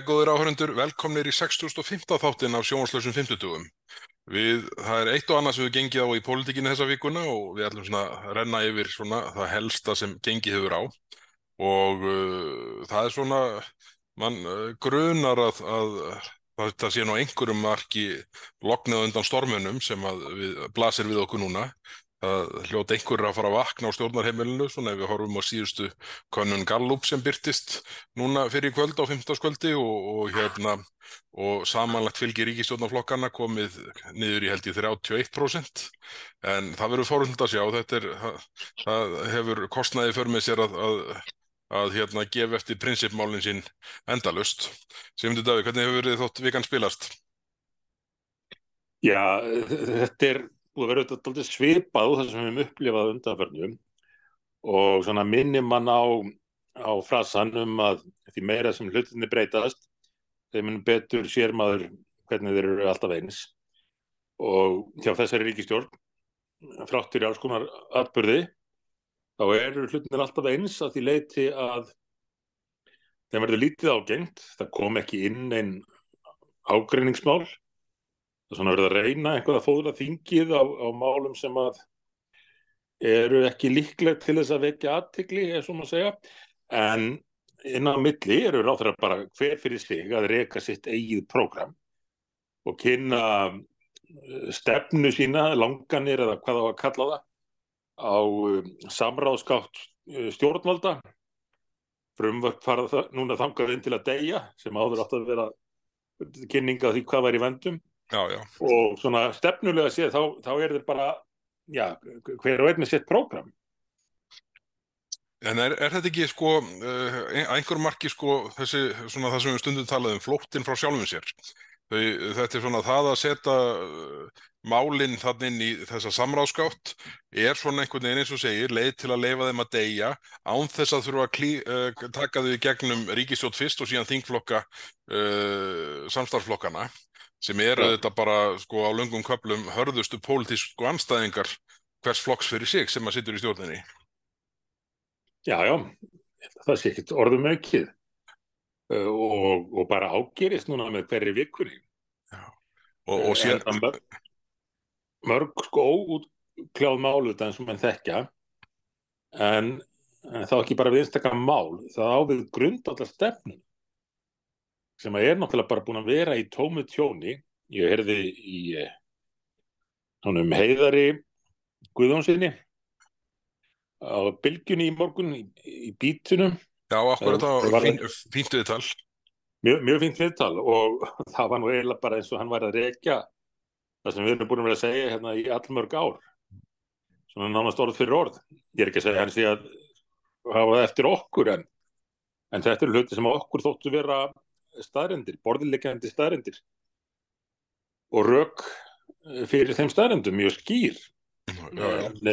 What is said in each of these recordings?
Jæja, góður áhörundur, velkomnir í 6005. þáttin af sjónvarslösum 50. Við, það er eitt og annað sem við gengið á í pólitíkinu þessa vikuna og við ætlum svona að renna yfir svona það helsta sem gengið hefur á og uh, það er svona, mann uh, grunar að, að, að það sé nú einhverjum marki loknað undan stormunum sem við, blasir við okkur núna það hljóta einhverjir að fara að vakna á stjórnarheimilinu svona ef við horfum á síðustu konun Gallup sem byrtist núna fyrir kvöld á 15. kvöldi og, og hérna og samanlagt fylgir ríkistjórnarflokkarna komið niður í held í 31% en það verður fórhund að sjá þetta er, það, það hefur kostnaði för með sér að, að, að hérna gefa eftir prinsipmálinn sín endalust. Sigmundur Davík, hvernig hefur verið þótt vikan spilast? Já, þetta er að vera auðvitað svipað úr það sem við hefum upplifað undanförnum. Og svona minnir mann á, á frasan um að því meira sem hlutinni breytast þeim betur sér maður hvernig þeir eru alltaf eins. Og hjá þessari ríkistjórn fráttur í alls konar atbyrði þá eru hlutinir alltaf eins að því leiti að þeim verður lítið ágengt. Það kom ekki inn einn ágreiningsmál svona verið að reyna einhvað að fóðla þingið á, á málum sem að eru ekki líklegt til þess að vekja aðtikli, eins og maður segja, en innan milli eru ráþur að bara hver fyrir sig að reyka sitt eigið prógram og kynna eh, stefnu sína, langanir eða hvað á að kalla það, á um, samráðskátt uh, stjórnvalda, frumvörk fara það núna þangað inn til að deyja sem áður átt að vera kynninga því hvað væri vendum Já, já. og svona stefnulega séð þá, þá er þetta bara já, hver og einn með sitt prógram. En er, er þetta ekki sko uh, einhver marki sko þessi svona það sem við stundum talaðum flóttinn frá sjálfum sér? Þau, þetta er svona það að setja uh, málinn þannig inn í þessa samráðskátt er svona einhvern veginn eins og segir leið til að leifa þeim að deyja án þess að þurfa að klí, uh, taka þau gegnum ríkistjótt fyrst og síðan þingflokka uh, samstarflokkana sem eru ja. þetta bara sko á löngum köplum hörðustu pólitísku anstæðingar hvers flokks fyrir sig sem að sittur í stjórninni. Já, já, það sé ekkert orðum aukið uh, og, og bara ágerist núna með hverju vikunni. Já, og, og síðan... Mörg, mörg sko óútkljáð málu þetta eins og mann þekkja en, en þá ekki bara við einstaklega mál, það ávið grund allar stefnum sem er náttúrulega bara búin að vera í tómu tjóni. Ég herði í um heiðari Guðjónsinni á bylgjunni í morgun í, í bítunum Já, akkur þetta var fín, fínt viðtal. Mjög, mjög fínt viðtal og það var nú eiginlega bara eins og hann var að rekja það sem við erum búin að vera að segja hérna í allmörg ár svona nánast orð fyrir orð. Ég er ekki að segja hans því að hafa það eftir okkur en, en þetta eru hluti sem okkur þóttu vera staðrendir, borðilegjandi staðrendir og rauk eh, fyrir þeim staðrendum mjög skýr. En,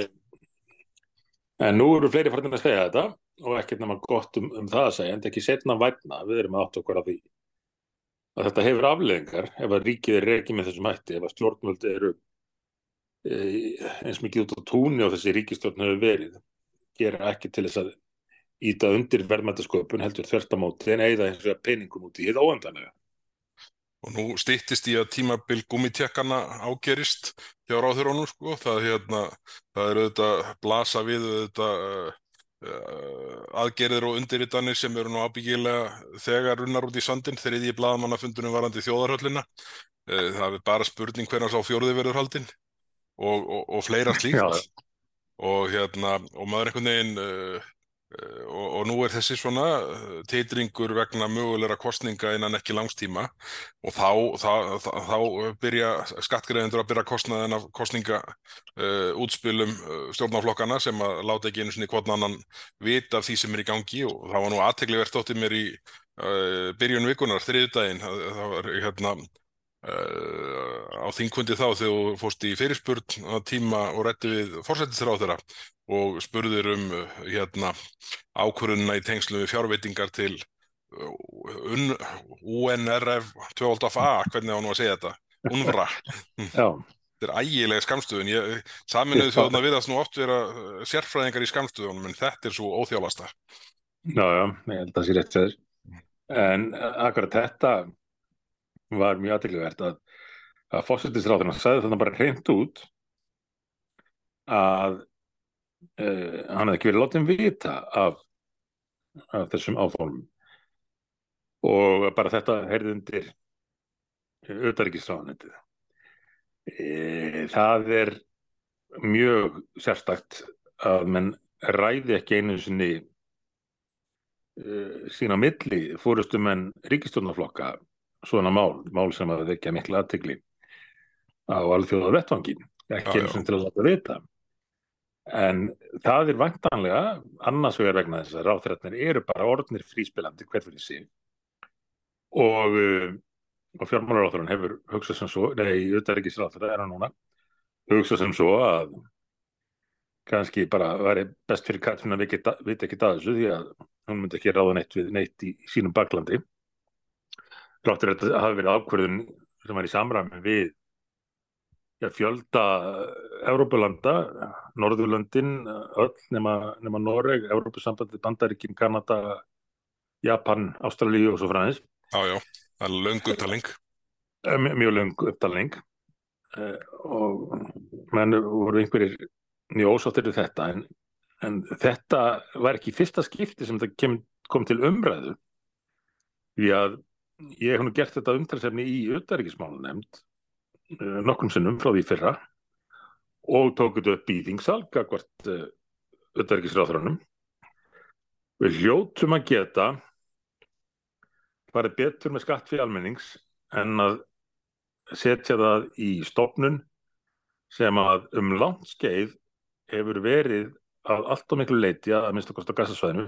en nú eru fleiri farin að segja þetta og ekkert nema gott um, um það að segja en þetta ekki setna vætna, við erum átt okkur af því að þetta hefur afleðingar ef að ríkið er reikið með þessum hætti ef að stjórnvöldi eru e, eins mikið út á túnni og þessi ríkistjórn hefur verið gera ekki til þess að íta undir verðmættasköpun heldur þvertamóti en eigða eins og peningum út í hitt óendanlega. Og nú stýttist í að tímabil gummitjekkana ágerist hjá ráðurónum sko, það, hérna, það er auðvitað blasa við auðvitað uh, uh, aðgerðir og undirritanir sem eru nú ábyggilega þegar runnar út í sandin þegar í bladamannafundunum varandi þjóðarhöllina. Uh, það er bara spurning hvernig sá fjóruði verður haldinn og, og, og fleira slíkt. og, hérna, og maður einhvern veginn Eh, og, og nú er þessi svona eh, teitringur vegna mögulegra kostninga innan ekki langstíma og þá, þá, þá, þá byrja skattgreðendur að byrja kostnaðin af kostninga uh, uh, stjórnáflokkana sem að láta ekki einu sinni hvort annan vita af því sem er í gangi. Og það var nú aðtegli verðt áttið mér í uh, byrjun vikunar, þriðdægin, það var hérna á þingkundi þá þegar þú fórst í fyrirspurn á tíma og rétti við fórsættisráð þeirra og spurðir um uh, hérna, ákvörðunna í tengslu við fjárveitingar til uh, UNRF 12A, hvernig á nú að segja þetta? UNVRA þetta er ægilega skamstöðun saminuðu þjóðuna við að nú oft vera sérfræðingar í skamstöðunum en þetta er svo óþjálasta Já, já, ég held að það sé rétt fyrir En akkurat þetta var mjög aðtilvægt að, að fósittisráðurinn sagði þannig bara hreint út að uh, hann hefði ekki verið látið vita af, af þessum áfólum og bara þetta heyrði undir auðarikisráðanendið. E, það er mjög sérstakt að menn ræði ekki einu sinni uh, sína milli fórustu menn ríkistjónaflokka svona mál, mál sem að vekja mikla aðtegli á alþjóða vettvangin, ekki eins og til að láta vita. En það er vantanlega, annars vegar vegna þess að ráþrætnir eru bara orðnir fríspilandi hver fyrir sig. Og, uh, og fjármálaráþurinn hefur hugsað sem svo, nei, auðvitað ekki ráþrættir er hann núna, hugsað sem svo að kannski bara væri best fyrir Katrin að veit ekki að þessu því að hún myndi ekki ráða neitt við neitt í sínum baklandi Ráttur þetta hafi verið ákverðun sem var í samræmi við ja, fjölda Európulanda, Norðurlöndin, öll nema, nema Noreg, Európusambandi, Bandaríkin, Kanada, Japan, Ástralíu og svo fræðis. Já, já, það er löng upptalning. Mjög löng upptalning og menn voru einhverjir mjög ósáttir við þetta en, en þetta var ekki fyrsta skipti sem þetta kem, kom til umræðu því að ég hef nú gert þetta umtalsefni í auðværingismálu nefnd uh, nokkrum sinnum frá því fyrra og tókuðu upp í þingsal gagvart uh, auðværingisráðrönum við hljóttum að geta farið betur með skatt fyrir almennings en að setja það í stofnun sem að um langt skeið hefur verið að allt og miklu leiti að minnst okkar á gassasvæðinu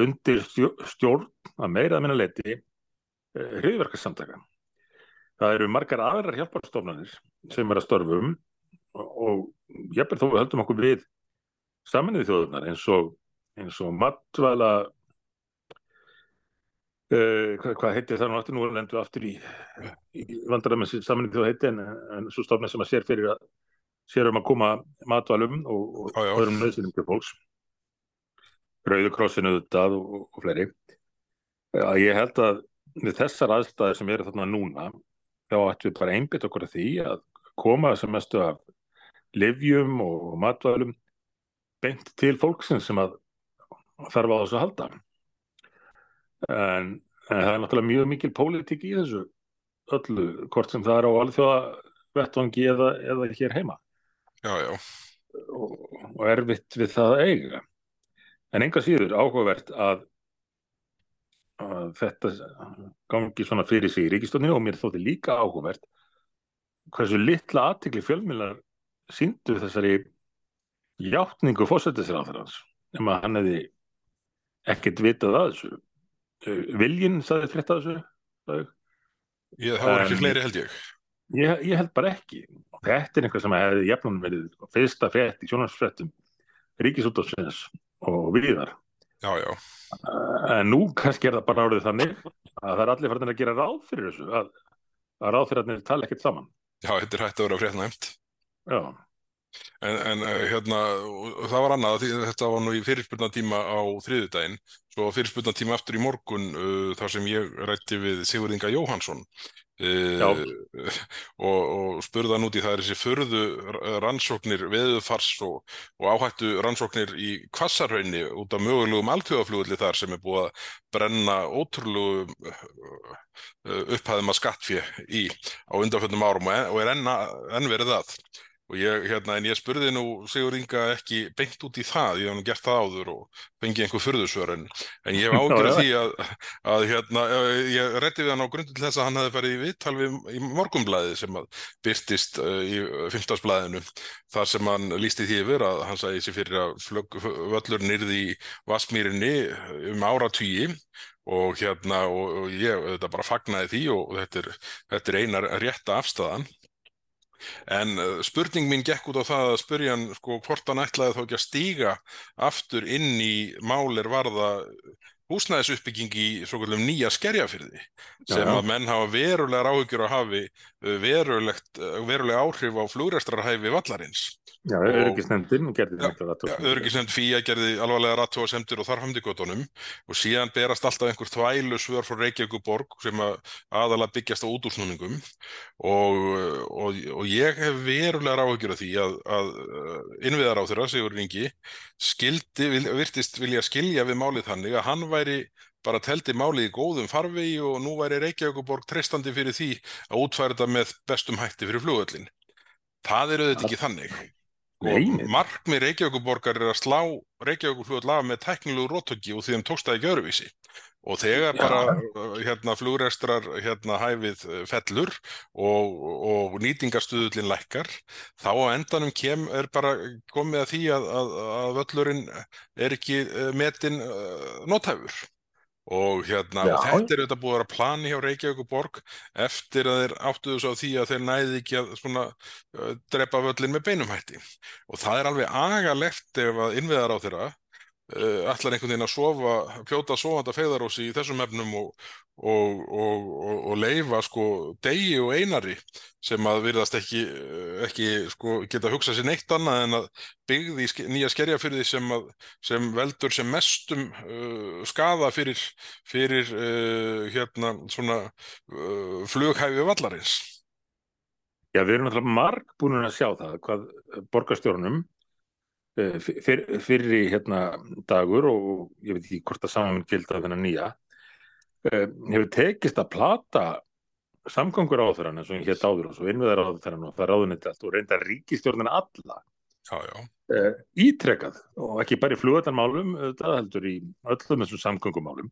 undir stjórn að meira að minna leiti hriðverkarsamtaka. Það eru margar aðrar hjálparstofnanir sem er að störfum og, og ber þó við höldum okkur við saminnið þjóðunar eins og, eins og matvæla uh, hvað, hvað heitir það nú aftur nú er lendu aftur í, í vandarðar saminnið þjóð heiti en, en svo stofnir sem að sér fyrir að sér um að koma matvælum og, og öðrum nöðsynum til fólks Rauðukrossinu auðvitað og fleiri. Já, ég held að við þessar aðstæðir sem eru þarna núna þá ættum við bara einbit okkur að því að koma sem mestu af livjum og matvælum beint til fólksins sem að þarf á þessu að halda. En, en það er náttúrulega mjög mikil pólitík í þessu öllu, hvort sem það er á alþjóða vettvangi eða, eða hér heima. Já, já. Og, og erfitt við það eiga. En enga síður áhugavert að að þetta gangi svona fyrir sig í ríkistóninu og mér þótti líka áhugavert hversu litla aðtikli fjölmjölar síndu þessari hjáttningu fósættisráðarans nema hann hefði ekkert vitað að þessu. Viljinn saði frétt að þessu ég, Það voru ekki fleiri held ég. Ég, ég held bara ekki. Þetta er einhvað sem hefði jafnum verið fyrsta frétt í sjónarsfréttum ríkisútafsins og viðar Já, já. En nú kannski er það bara árið þannig að það er allir farin að gera ráð fyrir þessu, að, að ráð fyrir að þeir tala ekkert saman. Já, þetta er hægt að vera fréttnæmt. Já. En, en hérna, það var annað, þetta var nú í fyrirspurnatíma á þriðudaginn, svo fyrirspurnatíma aftur í morgun uh, þar sem ég rætti við Sigur Inga Jóhansson Uh, og, og spurðan út í það er þessi förðu rannsóknir veðufars og, og áhættu rannsóknir í kvassarhaunni út af mögulegum alþjóðaflugulli þar sem er búið að brenna ótrúlegu uh, upphæðum að skattfið í á undanfjöndum árum og er enn, enn verið það og ég, hérna, en ég spurði nú Sigur Inga ekki beint út í það, ég hef nú gert það áður og fengið einhver fyrðusvör en, en ég hef ágjörð því að, að hérna, ég rétti við hann á grundu til þess að hann hefði farið í vittal við í morgumblæði sem að byrtist uh, í fymtasblæðinu þar sem hann lísti því yfir að hann sagði sér fyrir að flög, völlur nýrði í Vassmýrinni um áratvíi og hérna og, og ég þetta bara fagnaði því og þetta er, þetta er einar rétta afstæðan En uh, spurning mín gekk út á það að spurja hann sko hvort hann ætlaði þá ekki að stíga aftur inn í málir varða húsnæðisuppbygging í svo kallum nýja skerjafyrði sem að menn hafa verulegar áhyggjur að hafi uh, verulegt, uh, veruleg áhrif á flugrestrarhæfi vallarins. Já, öryggisnefndin gerði þetta Já, öryggisnefnd FÍA gerði alvarlega rattóasemdir og þar hamdi göttunum og síðan berast alltaf einhver þvælu svör frá Reykjavíkuborg sem að aðalega byggjast á útúrsnúningum. Og, og, og ég hef verulega áhyggjur af því að, að innviðar á þeirra, Sigur Ringi, skildi, virtist vilja skilja við málið þannig að hann væri bara teldi málið í góðum farvegi og nú væri Reykjavíkuborg treystandi fyrir því að útfæra þetta með bestum hætti fyrir flugöllin. Það er auðvitað ekki þannig. Og nei. markmið Reykjavíkuborgar er að slá Reykjavíkurflugvöll af með tæknilegu róttöki og því þeim tókst það ekki öðruvísi. Og þegar Já. bara uh, hérna, flugrekstrar hérna, hæfið uh, fellur og, og nýtingarstuðullin lækkar, þá á endanum kem, er bara komið að því að, að, að völlurinn er ekki uh, metin uh, nothæfur. Og, hérna, Já. og þetta er þetta búið að vera plani hjá Reykjavíkuborg eftir að þeir áttuðu svo því að þeir næði ekki að svona, uh, drepa völlin með beinum hætti. Og það er alveg agalegt ef að innviðar á þeirra uh, ætlar einhvern veginn að sofa, fljóta sofanda fegðarósi í þessum efnum og, og, og, og, leifa sko degi og einari sem að virðast ekki, uh, ekki sko, geta hugsað sér neitt annað en að byggði ske- nýja skerjafyrði sem, að, sem veldur sem mestum uh, skaða fyrir, fyrir uh, hérna svona uh, flughæfi vallarins. Já, við erum náttúrulega marg búin að sjá það hvað borgarstjórnum eh, fyr, fyrri hérna dagur og ég veit ekki hvort það saman gilda þennan nýja eh, hefur tekist að plata samgangur á þeirra eins og hétt áður og svo innviðar á þeirra og það ráðuniti allt og reynda ríkistjórnina alla. Já, já, uh, ítrekað og ekki bara í flugöldarmálum það heldur í öllum þessum samgöngumálum.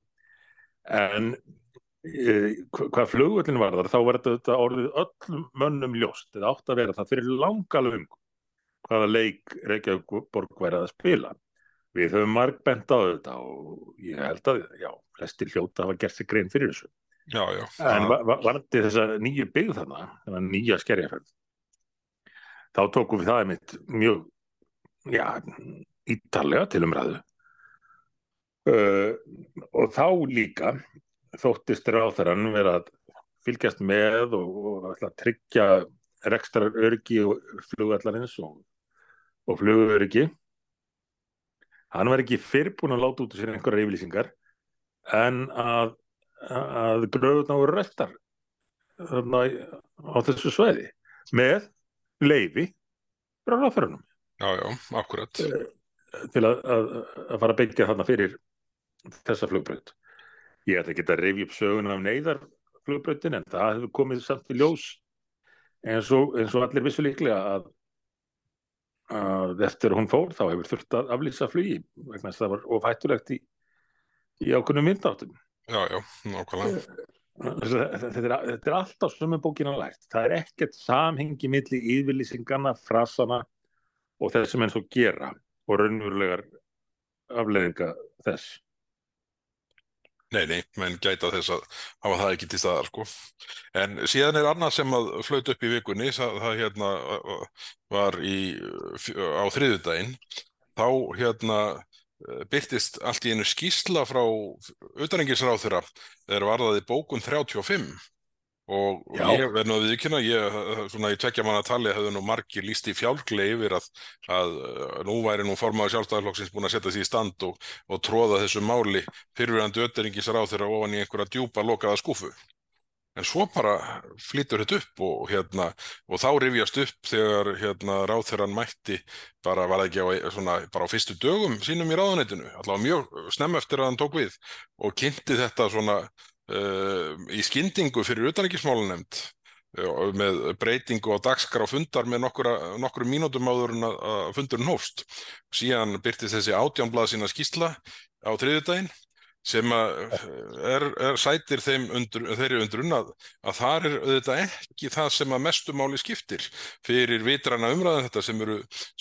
En uh, hvað flugöllin varðar þá var þetta, þetta orðið öllum mönnum ljóst. Eða átt að vera það fyrir langa löng hvaða leik Reykjavík væri að spila. Við höfum marg bent á þetta og ég held að já, flestir hljóta hafa gert sig grein fyrir þessu. Já, já. en va- va- varandi þessa nýju byggð þarna þennan nýja skerjaferð þá tókum við það einmitt mjög já, ítarlega til umræðu. Uh, og þá líka þóttist ráþarann vera að fylgjast með og, og tryggja rekstrar öryggi og flugvallarins og, og flugöryggi. Hann var ekki fyrr búin að láta út úr sér einhverjar yfirlýsingar en að, að gröðuna voru í- á þessu sveiði með leifi frá ráþarannum Já, já, akkurat. til að, að, að fara að byggja þarna fyrir þessa flugbraut. Ég ætla ekki að rifja upp söguna af neyðarflugbrautin en það hefur komið samt í ljós eins og, eins og allir vissu líklega að, að eftir hún fór þá hefur þurft að aflýsa flugi vegna þess að það var ofhættulegt í, í ákunnum myndáttum. Já, já, nákvæmlega. Þetta er, þetta er alltaf sömu bókina lært. Það er ekkert samhengi milli yfirlýsingana, frasana og þess sem enn svo gera og raunverulegar afleðinga þess. Nei, nei, menn gæta þess að hafa það ekki til staðar, sko. En síðan er annað sem að flaut upp í vikunni, það, það hérna var í, á þriðjudaginn, þá hérna byrtist allt í einu skýsla frá utanengisráþurra þegar varðaði bókun 35 og Já. ég verð nú að viðkynna, ég, svona í tvekja manna tali hefðu nú margir líst í fjálgli yfir að, að uh, nú væri nú formaður sjálfstæðarflokksins búin að setja því í stand og, og tróða þessu máli fyrirverandi ötteringis ofan í einhverja djúpa lokaða skúfu. En svo bara flýtur þetta upp og, hérna, og þá rifjast upp þegar hérna, ráþeran mætti bara var ekki á, svona, bara á fyrstu dögum sínum í ráðuneytinu, allavega mjög snemm eftir að hann tók við og kynnti þetta svona uh, í skyndingu fyrir utanríkismálanemnd uh, með breytingu á dagskrá fundar með nokkru mínútum áður en að, fundurinn hófst. Síðan byrtist þessi átjánblað sína skýsla á þriðjudaginn sem er, er sætir undur, þeirri undrun að, að þar er auðvitað ekki það sem að mestu máli skiptir fyrir vitrana umræðan þetta sem eru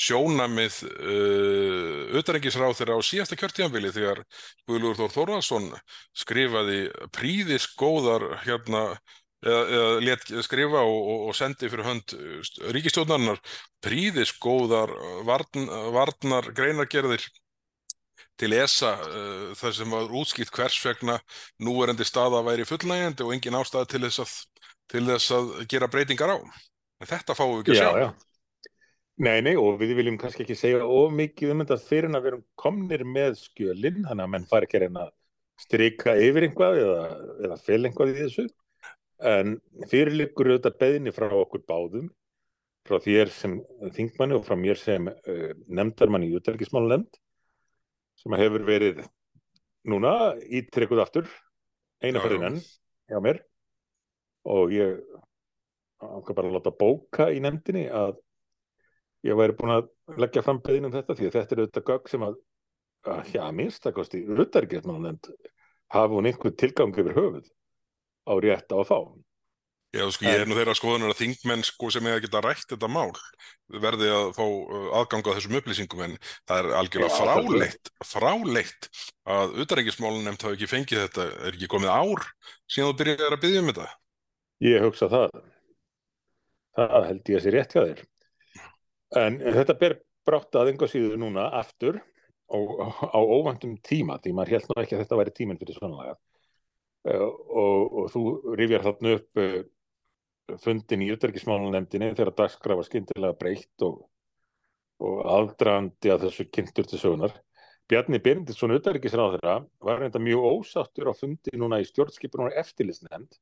sjónamið uh, utanrengisráð þeirra á síðasta kjörtíðanbili þegar Guðlúður Þór Þórðarsson skrifaði príðis góðar hérna eða, eða let skrifa og, og, og sendi fyrir hönd ríkistjóðnarnar príðis góðar varn, varnar greinargerðir til ESA uh, þar sem var útskipt hvers vegna núverendi staða væri fullnægjandi og engin ástæða til þess að, til þess að gera breytingar á. En þetta fáum við ekki að Já, sjá. já. Nei, nei, og við viljum kannski ekki segja of mikið um þetta fyrir að við erum komnir með skjölin, þannig að menn fari ekki að strika yfir einhvað eða, eða fel einhvað í þessu. En fyrirliggur auðvitað beðni frá okkur báðum, frá þér sem þingmanni og frá mér sem uh, nefndarmann í útverkismálu nefnd, sem hefur verið núna ítrekuð aftur, eina Já, já. ferðin enn hjá mér og ég ákvað bara að láta bóka í nefndinni að ég væri búin að leggja fram beðin um þetta því að þetta er auðvitað gögg sem að, að já, minnst að kosti ruttarikismannend hafi hún einhver tilgang yfir höfuð á rétt á að fá. Já, sko, ég er nú þeirra skoðunar að þingmenn sko, sem eiga að geta rætt þetta mál verði að fá uh, aðgang á þessum upplýsingum en það er algjörlega fráleitt, fráleitt að utanrengismálun nefnt hafi ekki fengið þetta, er ekki komið ár síðan þú byrjaði að byggja um þetta. Ég hugsa það. Það held ég að sé rétt hjá þér. En þetta ber brátt að enga síðu núna aftur og á óvæntum tíma, því maður held nú ekki að þetta væri tíminn fyrir svona laga. Uh, og, og þú rifjar þarna upp uh, fundin í utarkismálunemdini þegar dagskrá var skyndilega breytt og, og aldrandi að þessu kynntur til sögunar. Bjarni Byrndisson utarkisráðurra var reynda mjög ósáttur á fundi núna í stjórnskipunar eftirlisnefnd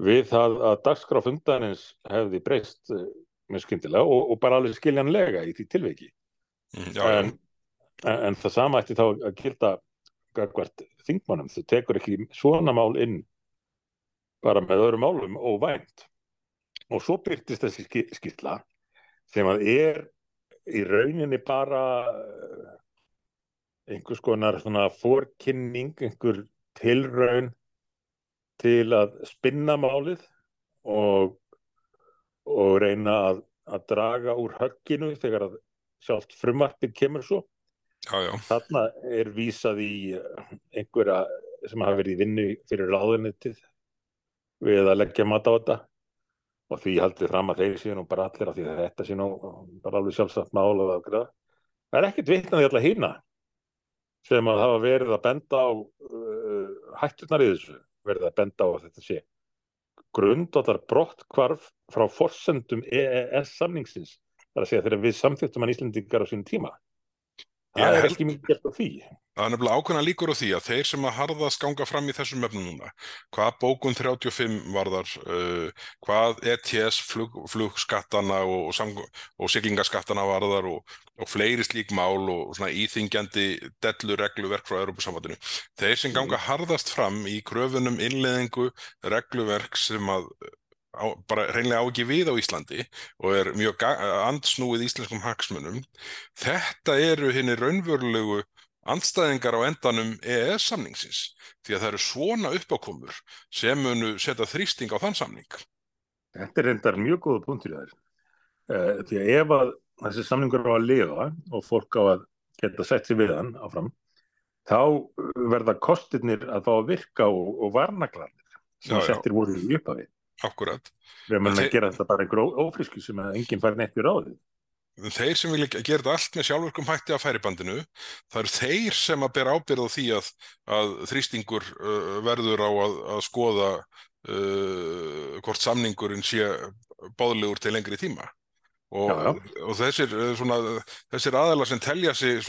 við það að dagskrá fundanins hefði breyst uh, mjög skyndilega og, og bara alveg skiljanlega í því tilveiki. Mm, Já, En, en, en það sama ætti þá að gilda gagvart þingmannum. Þú tekur ekki svona mál inn bara með öðrum málum óvænt. Og svo byrtist þessi skýrsla sem að er í rauninni bara eh, einhvers konar svona fórkynning, einhver tilraun til að spinna málið og, og reyna að, að draga úr högginu þegar að sjálft frumarpið kemur svo. já, já, Þarna er vísað í eh, einhverja sem hafa verið í vinnu fyrir ráðunitið við að leggja mat á þetta og því haldið fram að þeir séu nú bara allir af því að þetta sé nú bara alveg sjálfsagt mál og afgræða. Það er ekkert vitnaði alla hýna sem að hafa verið að benda á uh, hætturnar í þessu, verið að benda á að þetta sé grundvallar brottkvarf frá forsendum EES samningsins, þar að segja þegar við samþýttum hann Íslendingar á sínum tíma. Það er ekki mikið gert á því. Það er nefnilega ákveðna líkur á því að þeir sem að harðast ganga fram í þessum efnum núna, hvað bókun 35 varðar, uh, hvað ETS flug, flugskattana og, og, og siglingaskattana varðar og, og fleiri slík mál og svona íþingjandi dellu regluverk frá Europasambandinu. Þeir sem ganga harðast fram í kröfunum innleðingu regluverk sem að á, bara reynlega á ekki við á Íslandi og er mjög andsnúið íslenskum hagsmunum, þetta eru henni raunverulegu andstæðingar á endanum EES samningsins því að það eru svona uppákomur sem munu setja þrýsting á þann samning. Þetta er reyndar mjög góða punktur í þær. Uh, því að ef að þessi samningur á að lifa og fólk á að geta sett sér við hann áfram, þá verða kostirnir að fá að virka og, og varnaglarnir sem Já, já. settir voru í upphafi. Akkurat. Við En að þe- gera þetta bara einhver ófrísku sem að enginn fær neitt í ráðið. Þeir sem vilja gera þetta allt með sjálfurkum hætti af færibandinu, það eru þeir sem að bera ábyrð á því að, að þrýstingur uh, verður á að, að skoða uh, hvort samningurinn sé báðlegur til lengri tíma. Og, Já, já. og þessir, uh, svona, þessir aðelar sem telja sig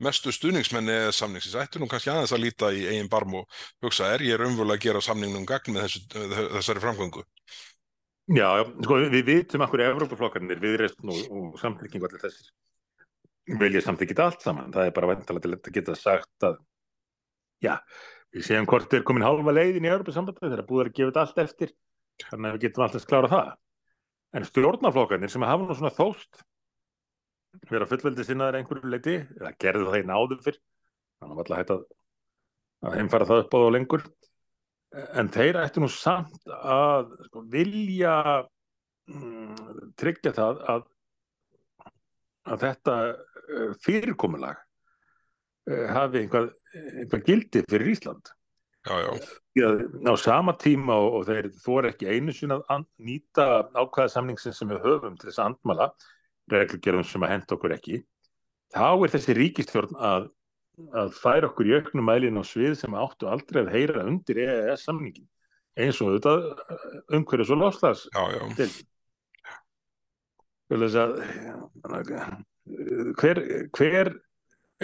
mestu stuðningsmenni eða samningsins ættu nú kannski aðeins að líta í eigin barm og hugsa er ég raunverulega að gera samningnum gagn með þessu, þessari framgöngu. Já, já, sko við, við vitum akkur Evrópuflokkarnir, viðreist og, og samfélkingu allir þessir vilja samþykja allt saman. Það er bara væntalega til að geta sagt að já, við séum hvort er komin hálfa leiðin í Evrópusambandið þegar búið er að gefa þetta allt eftir þannig að við getum alltaf klára það. En stjórnarflokkarnir sem hafa nú svona þóst vera fullveldi sinnaður einhverju leiti, eða gerðu það einn áður fyrr, þannig að alltaf hægt að, heimfara það upp á þá lengur en þeir ættu nú samt að sko, vilja mm, tryggja það að, að þetta uh, fyrirkomulag uh, hafi einhvað, einhvað gildi fyrir Ísland. Já, já, Því að á sama tíma og, og þeir þóra ekki einu sinna að nýta ákvæða samningsin sem við höfum til þess að andmala reglugerum sem að henda okkur ekki, þá er þessi ríkistjórn að að færa okkur í auknum mælinn á svið sem áttu aldrei að heyra undir EES samningin eins og þetta umhverjus og lofslags já, já, hver, hver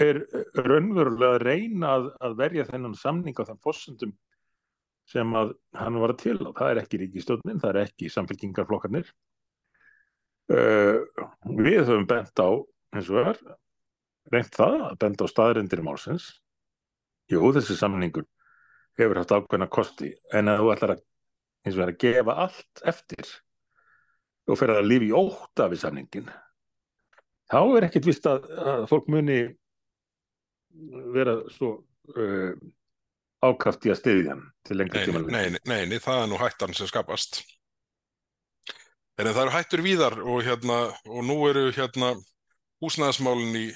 er raunverulega að reyna að, að verja þennan samning á þann fórsendum sem að hann var til á. Það er ekki ríkistjónin, það er ekki samfélkingarflokkarnir. Uh, við höfum bent á, eins og er, reynt það að benda á staðrindir í málsins. Jú, þessi samningur hefur haft ákveðna kosti, en að þú ætlar að, og að gefa allt eftir og fer að lifa í óta við samningin, þá er ekkit vist að, að fólk muni vera svo uh, ákaft í að stiðja til lengri tíma. Nei, nei, nei, nei, það er nú hættan sem skapast. En það eru hættur víðar og, hérna, og nú eru hérna húsnæðismálinn í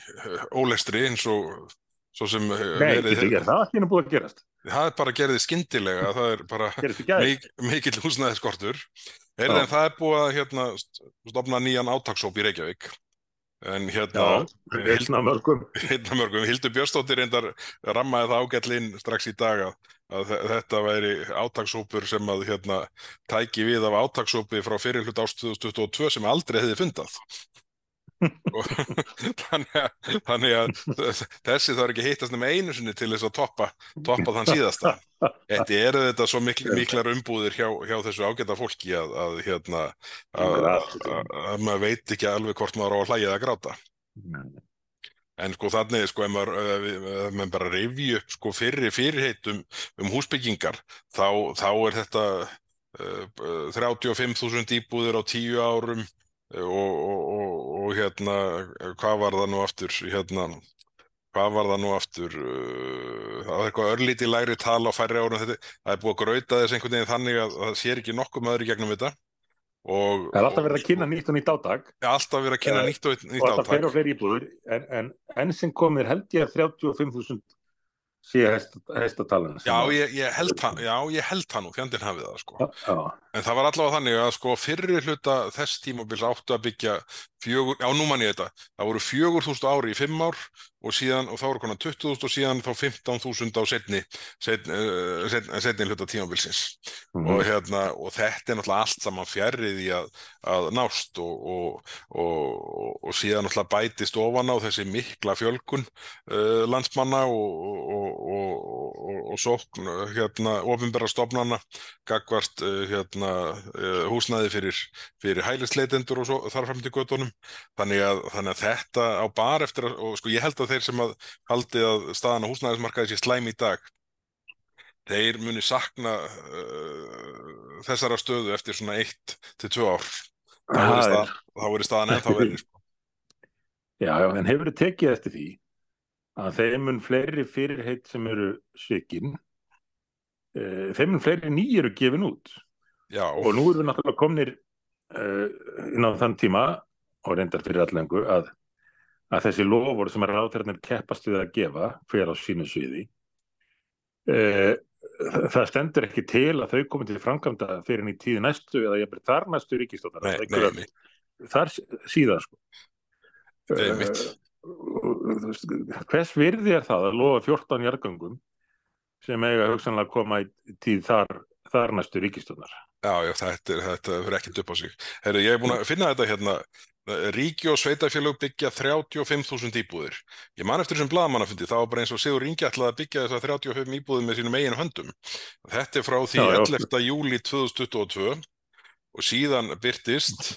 ólestri eins og svo sem Nei, verið... Ekki, það er ekki nú búið að gerast. Það er bara gerðið skindilega, það er bara mik mikill húsnæðiskortur. En það er búið að hérna, stopna nýjan átagsóp í Reykjavík En hérna, hérna mörgum. Hérna mörgum, Hildur Björnstóttir reyndar rammaði það ágætlinn strax í dag að, að þetta væri átagsópur sem að hérna tæki við af átagsópi frá fyrirlut ást 2022 sem aldrei hefði fundað. þannig, að, þannig að þessi þarf ekki hittast með einu sinni til þess að toppa, toppa þann síðasta. Þetta eru þetta svo mikl, miklar umbúðir hjá, hjá þessu ágæta fólki að, að hérna að, að maður veit ekki alveg hvort maður á að hlæja að gráta. En sko þannig sko ef maður, ef maður bara revju upp sko fyrir fyrirheitum um húsbyggingar þá, þá er þetta uh, 35.000 íbúðir á tíu árum og, og, og, og hérna hvað var það nú aftur? Hérna hvað var það nú aftur? Uh, það var eitthvað örlítið læri tala á færri árum. Þetta, það er búið að gröita þess einhvern veginn þannig að það sér ekki nokkuð maður í gegnum þetta. Og, það er alltaf verið að kynna nýtt og nýtt átak. Ja, alltaf verið að kynna nýtt og nýtt átak og alltaf fleiri og fleiri íbúður en, en enn sem komir held ég að 35.000 sé hestatalan já, ég, ég held það já, ég held það nú, fjandinn hafið það sko. já, já. en það var allavega þannig að sko, fyrir hluta þess tímabils áttu að byggja fjögur, já nú mann ég þetta það voru fjögur þúsund ári í fimm ár og síðan, og þá eru konar 20.000 og síðan þá 15.000 á setni setni, uh, setni, setni hluta tímabilsins mm -hmm. og hérna, og þetta er náttúrulega allt saman fjarrið í að, að nást og, og, og, og síðan náttúrulega bætist ofan á þessi mikla fjölkun uh, landsmanna og sókn hérna, ofinbæra stofnana gagvart uh, hérna, uh, húsnaði fyrir, fyrir hælisleitendur og svo, þar fram til göttunum þannig að, þannig að þetta á bar eftir að, og sko ég held að þeir sem að haldi að staðan á húsnæðismarkaði sé slæm í dag þeir muni sakna uh, þessara stöðu eftir svona 1-2 ár þá verður staðan ennþá verið sko. Já, já, en hefur þið tekið eftir því að þeim mun fleiri fyrirheit sem eru svikinn uh, þeim mun fleiri nýjir eru gefin út já. og nú erum við náttúrulega komnir uh, inn á þann tíma og reyndar fyrir allengu að að þessi lofur sem er ráðverðinir keppast við að gefa hver á sínu sviði e, það stendur ekki til að þau komið til framkvæmda fyrir enn í tíði næstu eða ég byrði þar næstu ríkistóttar þar síðan sko. E, hvers virði er það að lofa 14 jargangum sem eiga hugsanlega að koma í tíð þar, þar næstu ríkistóttar Já, já, þetta, þetta verður ekkert upp á sig. Herru, ég hef búin að finna þetta hérna Ríki og sveitafélög byggja 35.000 íbúðir. Ég man eftir þessum bladamannafundi, það var bara eins og Sigur Ingi ætlaði að byggja þessar 35 íbúðir með sínum eigin höndum. Þetta er frá því já, 11. júli 2022 og síðan byrtist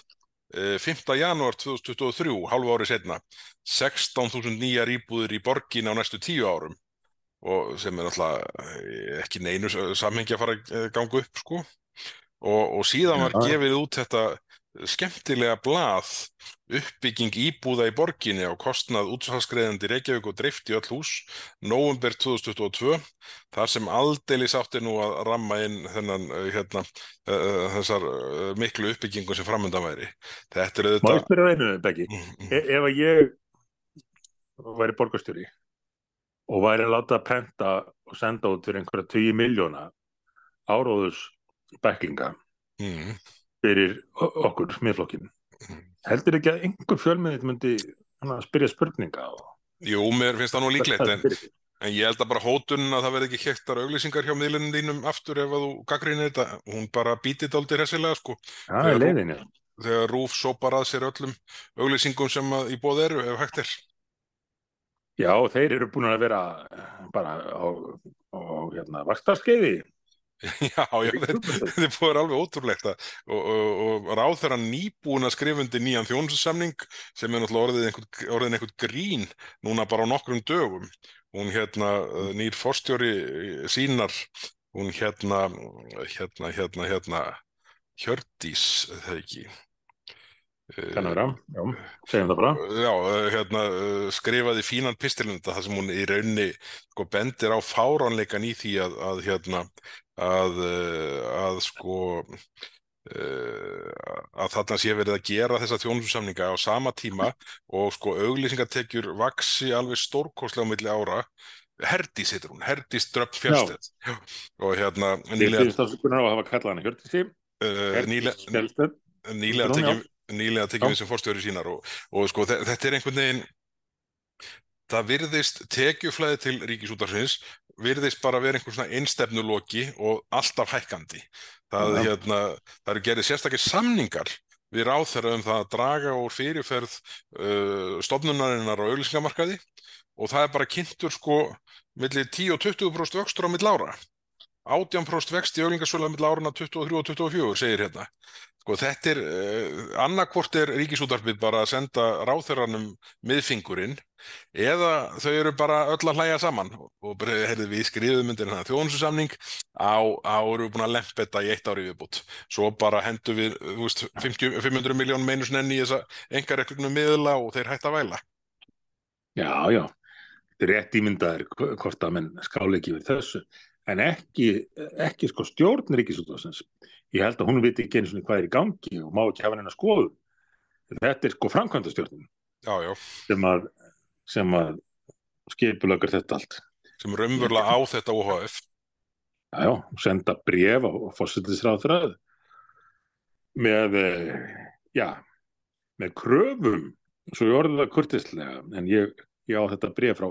eh, 5. janúar 2023, halvu ári setna, 16.000 nýjar íbúðir í borgin á næstu tíu árum og sem er náttúrulega eh, ekki neinu samhengi að fara að ganga upp sko. Og, og síðan var gefið út þetta skemmtilega blað uppbygging íbúða í borginni á kostnað útsalskreðandi Reykjavík og drift í öll hús november 2022 þar sem aldeilis átti nú að ramma inn þennan, eh, hérna, uh, þessar uh, miklu uppbyggingu sem framöndan væri þetta er auðvitað Má ég spyrja einu, Beggi? Mm -hmm. e ef að ég væri borgarstjóri og væri að láta að prenta og senda út fyrir einhverja 20 miljóna áróðus bæklinga mm -hmm fyrir okkur, smiðflokkin mm. heldur ekki að einhver fjölmiðið myndi spyrja spurninga og Jú, mér finnst það nú líklegt, en, en ég held að bara hótunin að það verði ekki héttar auglýsingar hjá miðlunum þínum aftur ef að þú gaggrínir þetta, hún bara býtið dálítið hressilega, sko. Þú- leiðin, já. Þegar Rúf sopar að sér öllum auglýsingum sem í bóð eru, ef hægt er. Já, þeir eru búin að vera bara á, á hérna, vaktarskeiði. Já, já, þetta er búið alveg ótrúlegt og, og, og ráð þeirra skrifa undir nýjan þjónusamning sem er náttúrulega orðið einhvern, orðin einhvern grín núna bara á nokkrum dögum. Hún hérna, eh, nýr forstjóri eh, sínar, hún hérna, hérna, hérna, hérna, Hjördís, það ekki. Eh, Kann að vera, já, segjum það bara. Já, eh, hérna, eh, skrifaði fínan pistilunda þar sem hún í raunni sko, bendir á fáránleikan í því að, að hérna, að, eh, að sko eh, að þarna sé verið að gera þessa þjónusamninga á sama tíma og sko auglýsingatekjur vaksi alveg stórkostlega á milli ára. Herdís heitir hún, Herdís Dröpp Fjellstedt og hérna nýlega, nýlega, nýlega tekið nýlega tekið við sem forstjóri sínar og, og sko þe- þetta er einhvern veginn það virðist tekjuflæði til ríkisútarsins virðist bara vera einhvern svona einstefnuloki og alltaf hækkandi. Það, Já. hérna, það eru gerðið sérstakir samningar við ráðherra um það að draga úr fyrirferð uh, stofnunarinnar á auglýsingamarkaði og það er bara kynntur sko milli 10 og 20% vöxtur á milli ára. 18% vext í auglýsingasölu á milli árana 23 og 24 segir hérna Sko þetta er, uh, annarkvort er ríkisútarpið bara að senda ráþeranum miðfingurinn eða þau eru bara öll að hlæja saman og bara, heyrðu við skrifum undir þennan þjónususamning á, á eru búin að lempa þetta í eitt ári viðbútt. Svo bara hendur við, þú veist, 50, 500 miljón meinu snenni í þessa engareglunum miðla og þeir hætta að væla. Já, já. Þetta er rétt ímyndaðir hv- hvort að menn skála ekki við þessu. En ekki, ekki sko stjórn ríkisútvarsins. Ég held að hún viti ekki eins og hvað er í gangi og má ekki hafa henni að skoðu. Þetta er sko framkvæmdastjórnin Já, já, sem að, sem að skipulagur þetta allt. sem raunverulega á þetta OHF. Já, já, senda bref á fórsetisráðræð með, eh, já, með kröfum, svo ég orðið það kurtislega, en ég, ég á þetta bref frá,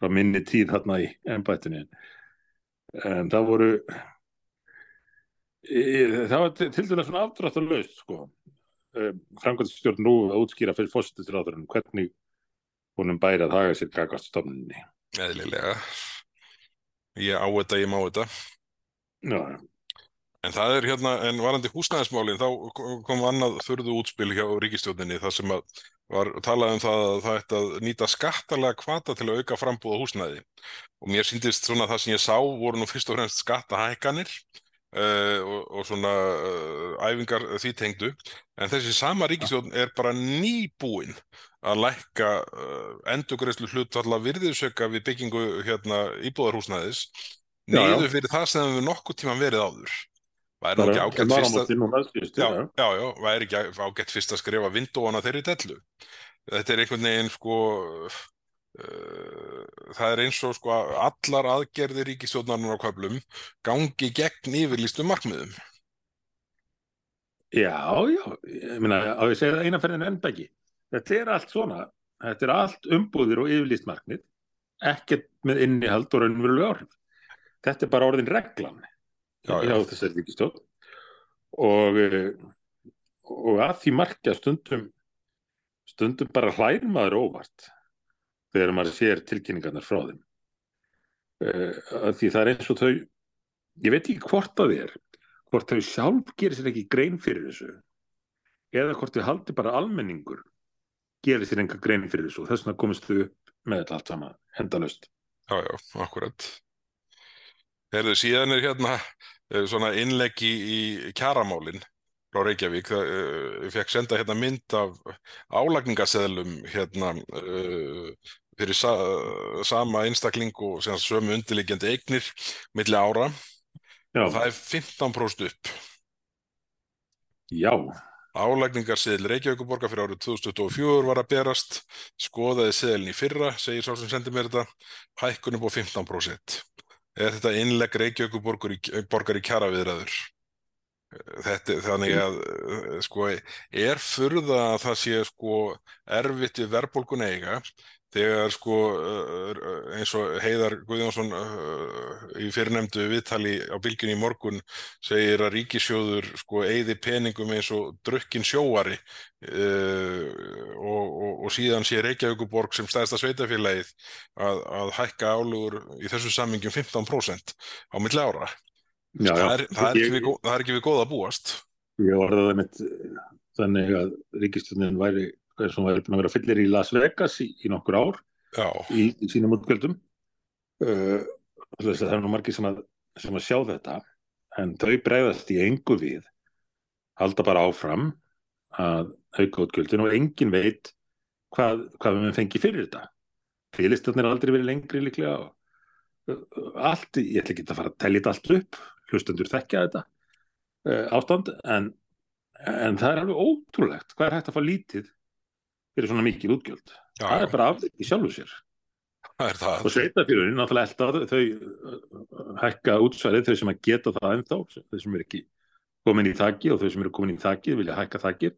frá minni tíð þarna í embættinu. En það voru, það var til dæmis svona afdráttur laust, sko. Framkvæmstjórn nú að útskýra fyrir fórsetisráðræðinu hvernig honum bæri að haga sér gagast stofninni. Eðlilega. Ég á þetta, ég má þetta. Já, En það er hérna, en varandi húsnæðismálin, þá kom annað þurðu útspil hjá ríkistjórninni þar sem að var talað um það að það ætti að nýta skattalega kvata til að auka frambúð á húsnæði. Og mér síndist svona það sem ég sá voru nú fyrst og fremst skattahækanir uh, og, og svona uh, æfingar því tengdu. En þessi sama ríkistjórn er bara nýbúin að lækka uh, endugreislu hlutfalla virðisauka við byggingu hérna já. niður fyrir það sem við nokkuð tíman verið áður. Væri ekki ágætt fyrst að já, já. já, væri ekki ágætt fyrst að skrifa vindóana þeirri dellu. Þetta er einhvern veginn sko það er eins og sko að allar aðgerðir ríkistjórnarnar á köflum gangi gegn yfirlýstum markmiðum. Já, já, ég meina, á ég að segja það eina ferðin enn beggi. Þetta er allt svona, þetta er allt umbúðir og yfirlýst markmið, ekkert með innihald og raunverulega áhrif. Þetta er bara orðin reglan Já, já. þessari ríkistjórn og, eh, og að því markja stundum, stundum bara hlær maður óvart þegar maður sér tilkynningarnar frá þeim. Uh, að því það er eins og þau, ég veit ekki hvort það er, hvort þau sjálf gerir sér ekki grein fyrir þessu eða hvort þau haldi bara almenningur gerir sér enga grein fyrir þessu og þess vegna komist þau upp með þetta allt saman endalaust. Já, já, akkurat. Herðu, síðan er hérna eh, svona innleggi í kjaramálin frá Reykjavík. Það, uh, ég fekk senda hérna mynd af álagningaseðlum hérna uh, fyrir sa sama einstakling og sömu undirliggjandi eignir milli ára. Já, og það er 15% upp. já, Álagningarseðil Reykjavíkuborgar fyrir árið 2024 var að berast, skoðaði seðilin í fyrra, segir sá sem sendi mér þetta, hækkun upp á 15%. Er þetta innlegg Reykjavíkuborgar í, kjara viðræður? Þetta, þannig að uh, sko, er furða að það sé sko, erfitt við verðbólgun eiga þegar sko, uh, eins og Heiðar Guðjónsson uh, í fyrirnemdu viðtali á bylginni í morgun segir að ríkisjóður sko, eigði peningum eins og drukkin sjóari og, og, og síðan sé Reykjavíkuborg sem stæðsta sveitafélagið að, að hækka álugur í þessu sammingum 15% á milli ára. Já, það, já. er, það, er Ég- við, það er ekki við góða að búast. Orðaði það mitt þannig að ríkistjónin væri hún væri búin að vera fyllir í Las Vegas í, í nokkur ár Já, í, í sínum útgjöldum. Uh, það er nú margir sem að, sem að sjá þetta en þau bregðast í engu við halda bara áfram að auka útgjöldin og engin veit hvað, hvað við fengi fyrir þetta. Fyrirlistarnir aldrei verið lengri líklega og uh, allt, ég ætla ekki að fara að tellja þetta allt upp hlustendur þekkja þetta uh, ástand en, en það er alveg ótrúlegt hvað er hægt að fá lítið fyrir svona mikið útgjöld. Já, það er bara afleitt í sjálfu sér. Og sveitafjörðin náttúrulega elda þau uh, hækka útsværið þau sem að geta það ennþá þau sem eru ekki komin í þakki og þau sem eru komin í þakki vilja hækka þakkir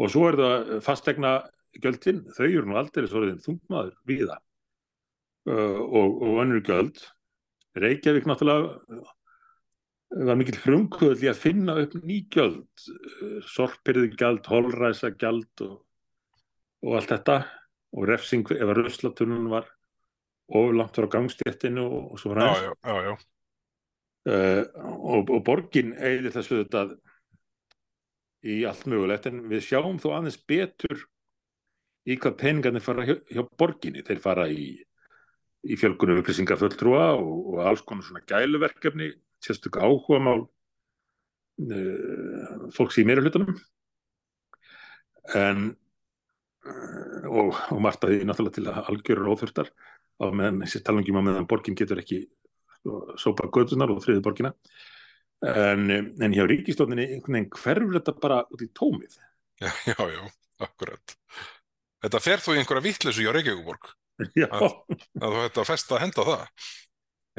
og svo er það fastegna gjöldin, þau eru nú aldrei svoleiðin þungmaður viða uh, og, og önnur gjöld. Reykjavík náttúrulega uh, var mikill frumkvöld í að finna upp ný gjöld. Sorpirðu gjald, holræsa gjald og, og allt þetta og refsing ef að ruslatunum var ofurlangt frá gangstéttinu og, og svo Já, fræðist uh, og, og borgin eigði þessu þetta í allt mögulegt en við sjáum þó aðeins betur í hvað peningarnir fara hjá, hjá borginni. Þeir fara í, í fjölgunum upplýsingafulltrúa og, og alls konar svona gæluverkefni sérstök áhuga mál uh, fólks í meira hlutunum en og, og margt að því náttúrulega til að algjörur óþurftar á meðan þessi talangum á meðan borgin getur ekki sko, sópa gödunar og þriði borgina. En, en hjá ríkistofninni einhvern veginn hverfur þetta bara út í tómið. Já, já, já, akkurat. Þetta fer þó í einhverja vittleysu hjá Reykjavíkuborg já, að þú hætti að festa að henda það.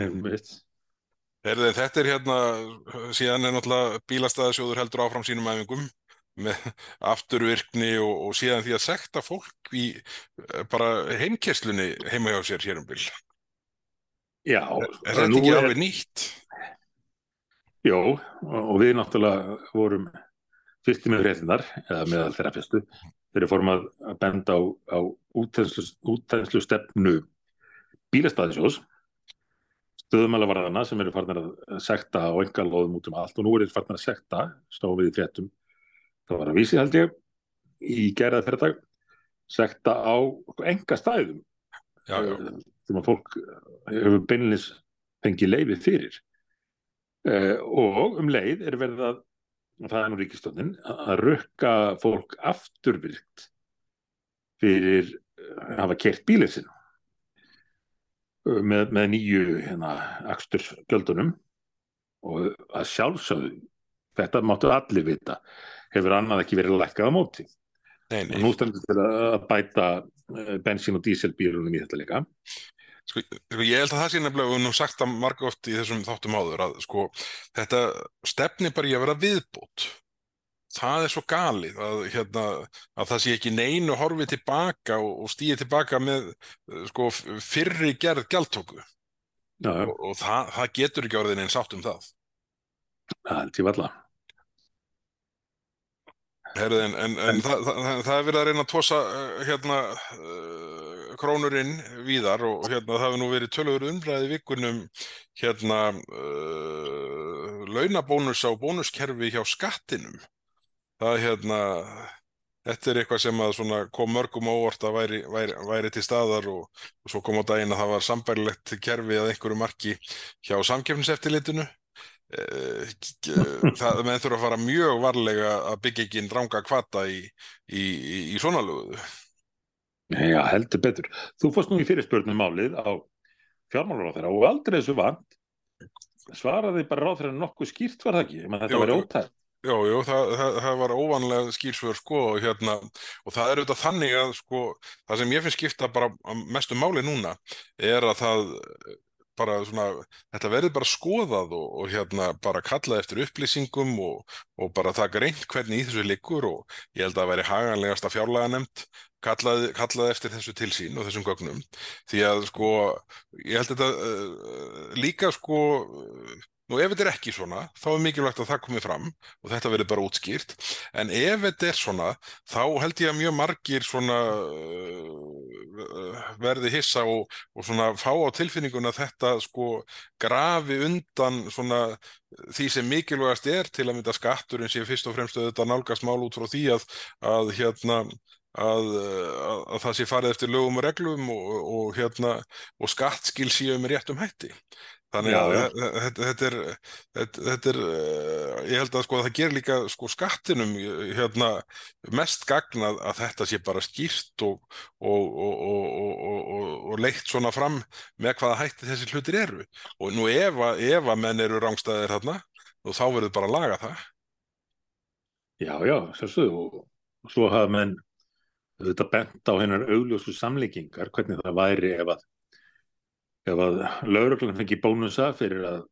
einmitt. Heyrðu, þetta er hérna, síðan er náttúrulega bílastæðasjóður heldur áfram sínum æfingum með afturvirkni og, og síðan því að sekta fólk í eh, bara heimkerslunni heima hjá sér hér um bil. já, Er, er þetta ekki alveg nýtt? Jó, og við náttúrulega vorum fyrsti með fréttinar, eða meðal þeirra fyrstu, þegar við fórum að benda á, á útænslu stefnu bílastæðisjós, stöðumælavarðana sem eru farnar að sekta á enga loðum út um allt og nú eru þeir farnar að sekta, sá við í fréttum, það var að vísi held ég, í gerðað fyrirtag, sekta á enga stæðum Já, já, eh, sem að fólk hefur beinlis fengið leiði fyrir. Uh, og um leið er verið að það er nú ríkistónin að rukka fólk afturvirkt fyrir að hafa kert bílið sinn. Uh, með, með nýju hérna, akstursgjöldunum og að sjálfsögðu þetta máttu allir vita hefur annað ekki verið lækkað á móti nei, og nei. nú stendur til að bæta eh, bensín og díselbílunum í þetta líka Sko, sko, ég held að það sé nefnilega, höfum nú sagt það marga oft í þessum þáttum áður, að sko, þetta stefni bara í að vera viðbót. Það er svo galið að, hérna, að það sé ekki neinu horfið tilbaka og, og stíði tilbaka með sko, fyrri gerð já, Og, og það, það getur ekki orðin einn sátt um það. það held ég Herði, en, en, en það, það, það, er verið að reyna að tósa uh, hérna, uh, krónurinn víðar og hérna, það hefur nú verið tölur umræði vikunum hérna, uh, launabónus á bónuskerfi hjá skattinum. Það hérna, þetta er eitthvað sem kom mörgum á óvart að væri, væri, væri til staðar og, og svo kom á daginn að það var sambærilegt kerfi að einhverju marki hjá samkeppniseftirlitinu. Eh, það menn þurfa að fara mjög varlega að byggja ekki ranga kvata í, í, í, í svona löguðu. Já, heldur betur. Þú fórst nú í fyrirspörnum málið á fjármálaráþæra og aldrei þessu vant svaraði bara ráþæra nokkuð skýrt var það ekki, meina, þetta jú. ótæð. Jú, jú, það, það, það var óvanlega skýrsvör sko og hérna, og það er auðvitað þannig að sko, það sem ég finnst skipta bara mestu máli núna er að það bara svona, þetta verður bara skoðað og, og hérna bara kallað eftir upplýsingum og, og bara taka reynd hvernig í þessu liggur og ég held að það væri haganlegasta fjárlega nefnd kallað, kallað eftir þessu tilsýn og þessum gögnum. Því að sko ég held að þetta uh, líka sko Nú ef þetta er ekki svona, þá er mikilvægt að það komi fram og þetta verður bara útskýrt, en ef þetta er svona, þá held ég að mjög margir svona uh, verði hissa og, og svona fá á tilfinninguna þetta sko grafi undan svona því sem mikilvægast er til að mynda skatturinn sé fyrst og fremst auðvitað nálgast mál út frá því að, að hérna Að, að, að það sé farið eftir lögum og reglum og, og, hérna, og skattskil séu með réttum hætti. Þannig Já, að þetta, þetta er, þetta, þetta er, eh, ég held að sko það gerir líka sko skattinum eh, hérna mest gagnað að þetta sé bara skýrt og, og, og, og, og leitt svona fram með hvaða hætti þessi hlutir eru. Og nú ef að, ef að menn eru rángstæðir þarna, þá verður bara að laga það. Já, já, sjálfsögðu og, og svo hafa menn þetta bent á hennar augljósu samlíkingar hvernig það væri ef að ef að lauruglan fengi bónusa fyrir að,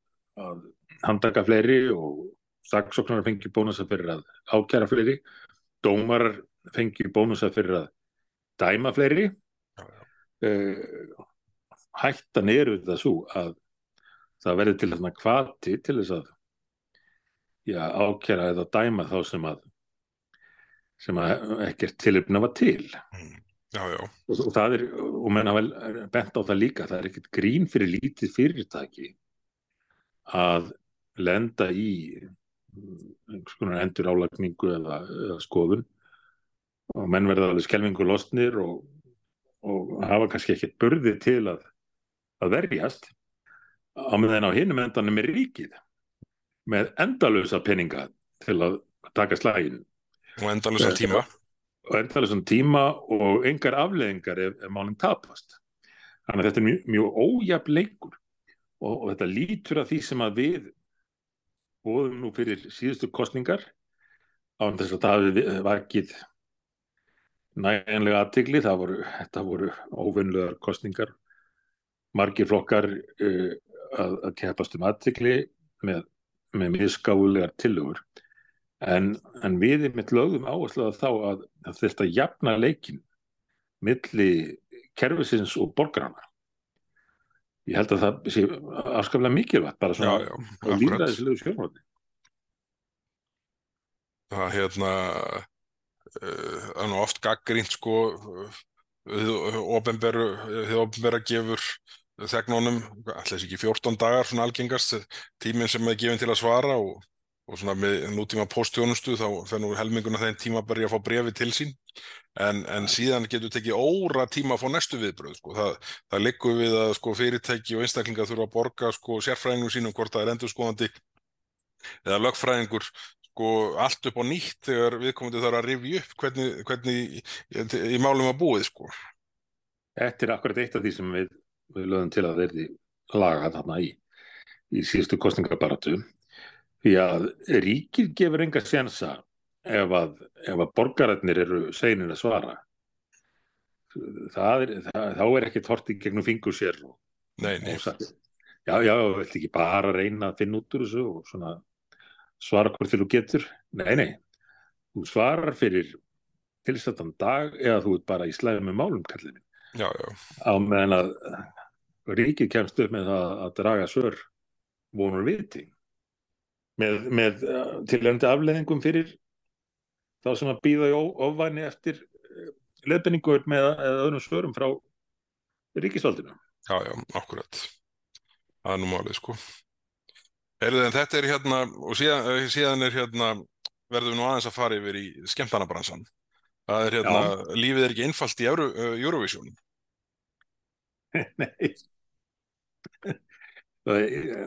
að handtaka fleiri og saksóknar fengi bónusa fyrir að ákjæra fleiri dómarar fengi bónusa fyrir að dæma fleiri uh, hættan eru þetta svo að það verði til þarna kvati til þess að já, ákjæra eða dæma þá sem að sem að ekkert tilöfna var til Já, já, og, og það er, og menn hafa bent á það líka, það er ekkert grín fyrir lítið fyrirtæki að lenda í einhvers konar endur álagningu eða, eða skoðun. Og menn verða alveg skelvingu losnir og, og hafa kannski ekkert burði til að, að verjast á meðan á hinum endanum er ríkið með endalösa peninga til að taka slægin og endalusan tíma. Endalösan tíma og engar afleðingar ef, ef málinn tapast. Þannig að þetta er mjög, mjög ójafn leikur og, og þetta lítur að því sem að við bóðum nú fyrir síðustu kostningar á þess að það vakið næjanlega aðtigli, það voru, þetta voru óvinnlegar kostningar margir flokkar uh, að, að keppast um aðtigli með, með misgáðulegar tillögur en, en við mitt lögum áherslu að þá að, að þetta jafna leikin milli kerfisins og borgarana ég held að það sé afskaplega mikilvægt bara Já, svona já, og akkurat. líðræðislegu skjörnóti Það hérna, uh, það er nú oft gaggrínt sko, þið opinberu, þið opinbera gefur ætla þessi ekki 14 dagar svona algengast, tíminn sem er gefin til að svara og, og svona með nútíma póstjónustu þá fer nú helminguna þeim tíma byrja að fá brefi til sín en, en síðan getur tekið óra tíma að fá næstu viðbröð sko. það, það liggur við að sko, fyrirtæki og einstaklingar þurfa að borga sko, sérfræðingum sínum hvort það er endurskoðandi eða lögfræðingur sko allt upp á nýtt þegar viðkomandi þarf að rifja upp hvernig, hvernig í, í, í málum að búið sko. Þetta er akkurat eitt af því sem við, við lögum til að verði laga þarna í, í síðustu kostningabaratu því að ríkið gefur enga sensa ef að, ef að borgararnir eru seinir að svara. Er, það, þá er ekki torti gegnum fingur sér og, Nei, nei, og já, já, viltu ekki bara reyna að finna út úr þessu og svona svara hvort þú getur? Nei, nei, þú svarar fyrir tilstættan dag eða þú ert bara í slæði með málum kallinu já, já, á meðan að ríkið kemst upp með það að draga sör vonur viti með, með uh, tilhengandi afleðingum fyrir þá sem að býða í ofvæni eftir leðbenningur með eða öðrum svörum frá ríkisvaldinu. já, já, akkurat. Það er nú málið sko. Heyrðu, en þetta er hérna og síðan, eh, síðan er hérna verðum við nú aðeins að fara yfir í skemmtanabransan það er hérna, lífið er ekki einfalt í Euro, Eurovision. Nei. Það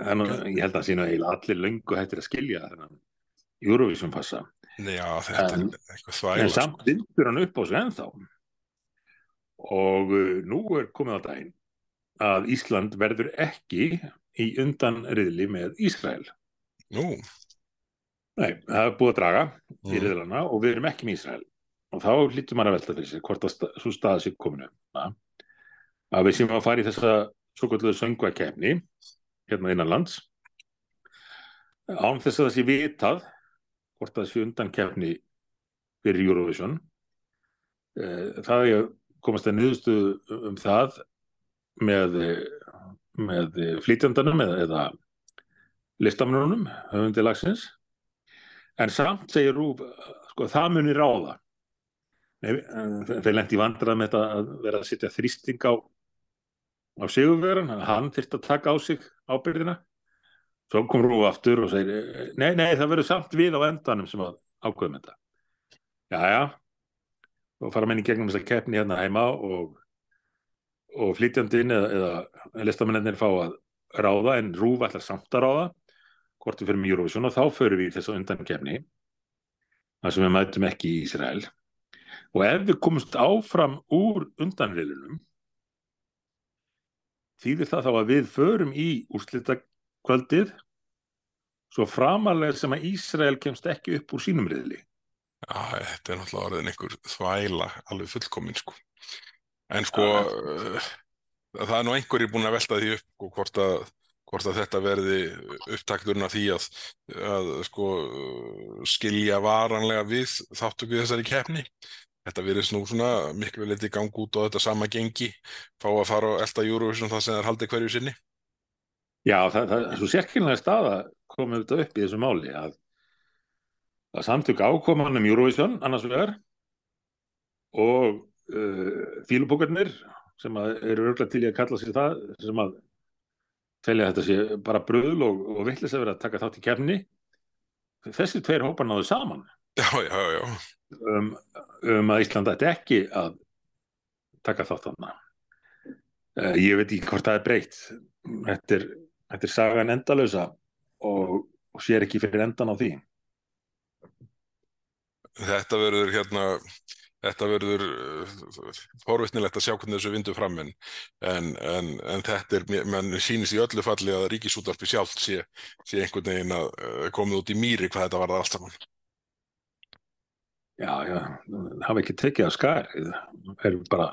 Þannig, ég held að sína eiginlega allir löngu hættir að skilja þennan Eurovision fassa. Já, þetta En- er eitthvað En þvægla sko. samt vindur hann upp á sig ennþá. Og uh, nú er komið á daginn að Ísland verður ekki í undanriðli með Ísrael. Nú, Nei, það er búið að draga í mm, riðlana og við erum ekki með Ísrael. Og þá hlýttum maður að velta fyrir sig hvort að sta, svo staða sér kominu. Að við séum að fara í þessa svo kvölduðu söngvakefni hérna innan lands. Án þess að það sé vitað hvort það sé undan kefni fyrir Eurovision það er að komast að niðurstuðu um það með, með flýtjandanum eða, eða listamennunum höfundi lagsins. En samt segir Rúf sko það munir ráða. Þeir lendi vandrað með þetta að vera að setja þrýsting á á sigurverðan, hann þurfti að taka á sig ábyrðina svo kom Rúf aftur og segir nei, nei, það verður samt við á endanum sem ákveðum þetta. Já, já. Og fara menn í gegnum þess að keppni hérna heima og, og flytjandinn eða, eða listamennir fá að ráða en Rúf ætlar samt að ráða. Hvort við fyrir mjög Eurovision og þá fyrir við þess að undan keppni þar sem við mætum ekki í Ísrael. Og ef við komumst áfram úr undanriðlunum þýðir það þá að við förum í úrslitakvöldið svo framalega sem að Ísrael kemst ekki upp úr sínum riðli. Já, þetta er náttúrulega orðin einhver þvæla alveg fullkomin sko. En sko uh, það er nú einhverjir búin að velta því upp og hvort að, hvort að þetta verði upptakturinn af því að, að sko skilja varanlega við þáttu við þessari keppni þetta virðist nú svona miklu litið gang út á þetta sama gengi fá að fara og elda Eurovision það sem það er haldið hverju sinni. Já, það, er svo sérkynlega stað að koma þetta upp í þessu máli að, að samtök ákoman um Eurovision annars vegar og uh, fílupókarnir sem eru örglega til í að kalla sér það sem að telja þetta sé bara bröðl og, og vittlis að vera að taka þátt í kefni þessi tveir hópar náðu saman Já, já, já. Um, um að Ísland ætti ekki að taka þátt þarna. Uh, ég veit ekki hvort það er breytt. Þetta er, þetta er sagan endalösa og, og sér ekki fyrir endan á því. Þetta verður hérna þetta verður forvittnilegt að sjá hvernig þessu vindu fram en, en, en, þetta er mann sýnist í öllu falli að ríkisútarpi sjálft sé, sé einhvern veginn að komið út í mýri hvað þetta var það allt saman Já, já, hafa ekki tekið að skar erum bara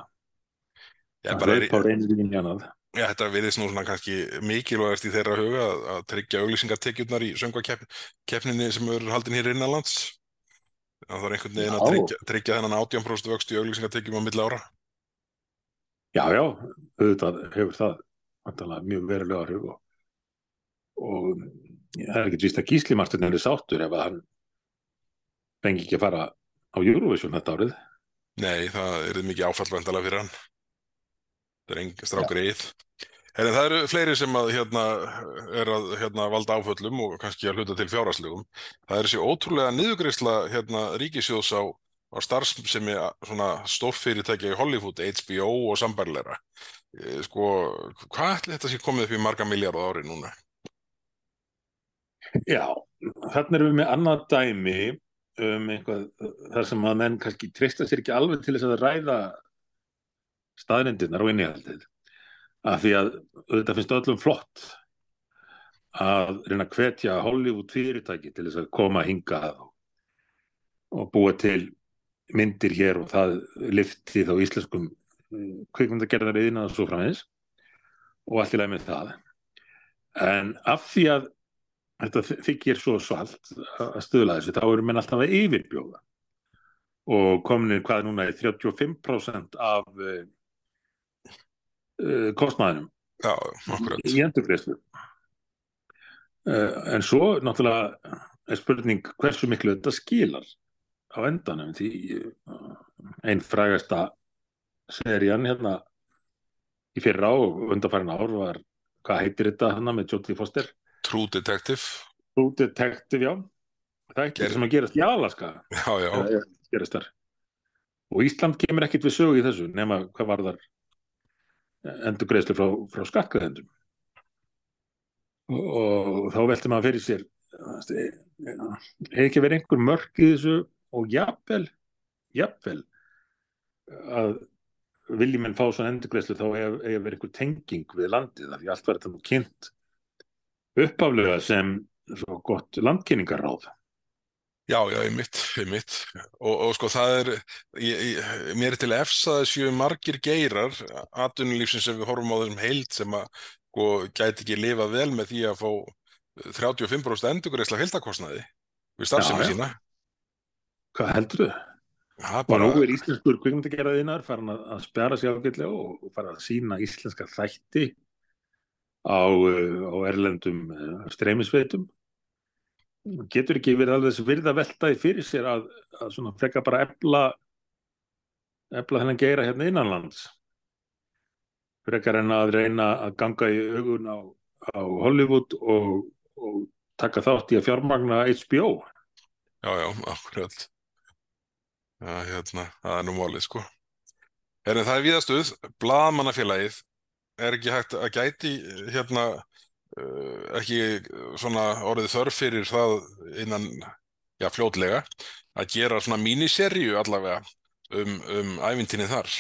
Já, bara er, á reynir í njánað Já, þetta viðist nú svona kannski mikilvægast í þeirra huga að, að tryggja auglýsingatekjurnar í söngvakeppninni sem eru haldin hér innanlands. Það er einhvern veginn að tryggja, tryggja þennan 18% vöxt í auglýsingatekjum á milli ára. Já, já, auðvitað hefur það mjög verulega áhrif og, og það er ekki víst að Gísli Martin er sáttur ef að hann fengi ekki að fara á Eurovision þetta árið Nei, það er mikið áfallvendala fyrir hann það er engin strákur eið En það eru fleiri sem að, hérna, er að hérna, valda áföllum og kannski að hluta til fjárháslegum. Það er þessi ótrúlega niðugreisla hérna, ríkisjóðs á, á starfsemi stórfyrirtækja í Hollywood, HBO og sambærleira. Sko, hvað ætli þetta sé komið upp í marga miljard ári núna? Já, þarna erum við með annað dæmi um einhvað þar sem að menn kannski treysta sér ekki alveg til þess að ræða staðnendirnar og innihaldið. Að því að þetta finnst öllum flott að reyna að hvetja Hollywood fyrirtæki til þess að koma hinga og, búa til myndir hér og það lifti þá íslenskum kvikmyndagerðar eðina og svo framins og allt í lagi með það. En af því að þetta þykir svo svalt að stöðla þessu þá eru menn alltaf að yfirbjóða. Og kominir hvað núna er 35% af uh, kostnæðinum Já, í endurgreyslu uh, en svo náttúrulega er spurning hversu miklu þetta skilar á endanum því uh, einn frægasta serían hérna í fyrra og undanfærin ár var hvað heitir þetta hann með Jodie Foster True Detective. True Detective, já. Það er ekki Ger- sem að gerast í Alaska. Já, já, Eh, gerast þar. Og Ísland kemur ekkit við sögu í þessu nema hvað var þar endur greiðslu frá, frá skattgreðendum og, þá velti maður fyrir sér hefur ekki verið einhver mörk í þessu og jafnvel jafnvel að vilji menn fá svona endur greiðslu þá hefur verið einhver tenging við landið af því allt var þetta nú kynnt uppaflega sem svo gott landkynningaráð Já, já, einmitt, einmitt. Og, og sko það er, ég, ég, mér er til efs að séu margir geirar atvinnulífsins sem við horfum á þessum heild sem að sko, gæti ekki lifað vel með því að fá 35% endurgreisla fylgtakostnaði við já. sína. Hvað heldur þau? Það er Og bara, nú er íslenskur kvikmyndagerðiðnar farin að, að spjara sig ágætlega og, og fara að sína íslenska þætti á, uh, á erlendum uh, streymisveitum. Getur ekki verið alveg þess virða veltaði fyrir sér að, að svona frekka bara ebla ebla þennan geira hérna innanlands. Frekar en að reyna að ganga í augun á, á Hollywood og, og taka þátt í að fjármagna HBO. já, já, akkurat. Já, hérna, það er nú málið, sko. Herri, það er víðastuð, blaðmannafélagið er ekki hægt að gæti hérna uh, ekki svona orðið þörf fyrir það innan, já, fljótlega að gera svona míniserju allavega um, um æfintinni þar.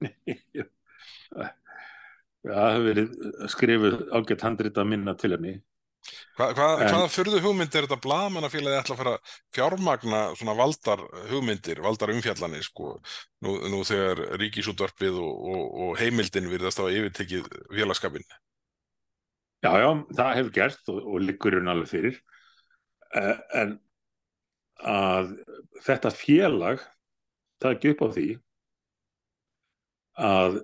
Já, það hefur verið skrifuð ágætt handrita minna til henni. Hva, hva, En- hvaða furðu hugmynd er þetta blaðmannafélagið ætla að fara að fjármagna svona valdar hugmyndir, valdar umfjallanir sko, nú, nú þegar ríkisútvarpið og, og, og heimildin virðast á yfirtekið félagskapin. Já, já, það hefur gerst og, og liggur hún alveg fyrir. Eh, En að þetta félag taki upp á því að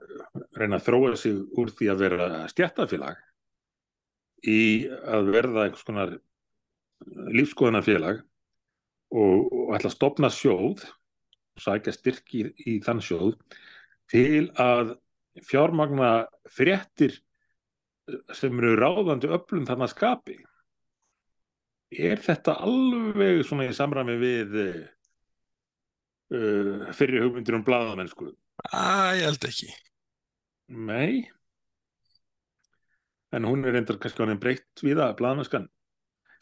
reyna að þróa sig úr því að vera stjættafélag í að verða einhvers konar lífskoðunarfélag og, og ætla að stopna sjóð sækja styrk í, í þann sjóð til að fjármagna fréttir sem eru ráðandi öflum þarna skapi. Er þetta alveg svona í samræmi við uh, fyrir hugmyndir um blaðamennsku? Æ, ég held ekki. nei en hún er reyndar kannski hann breytt við það, blaðamennskan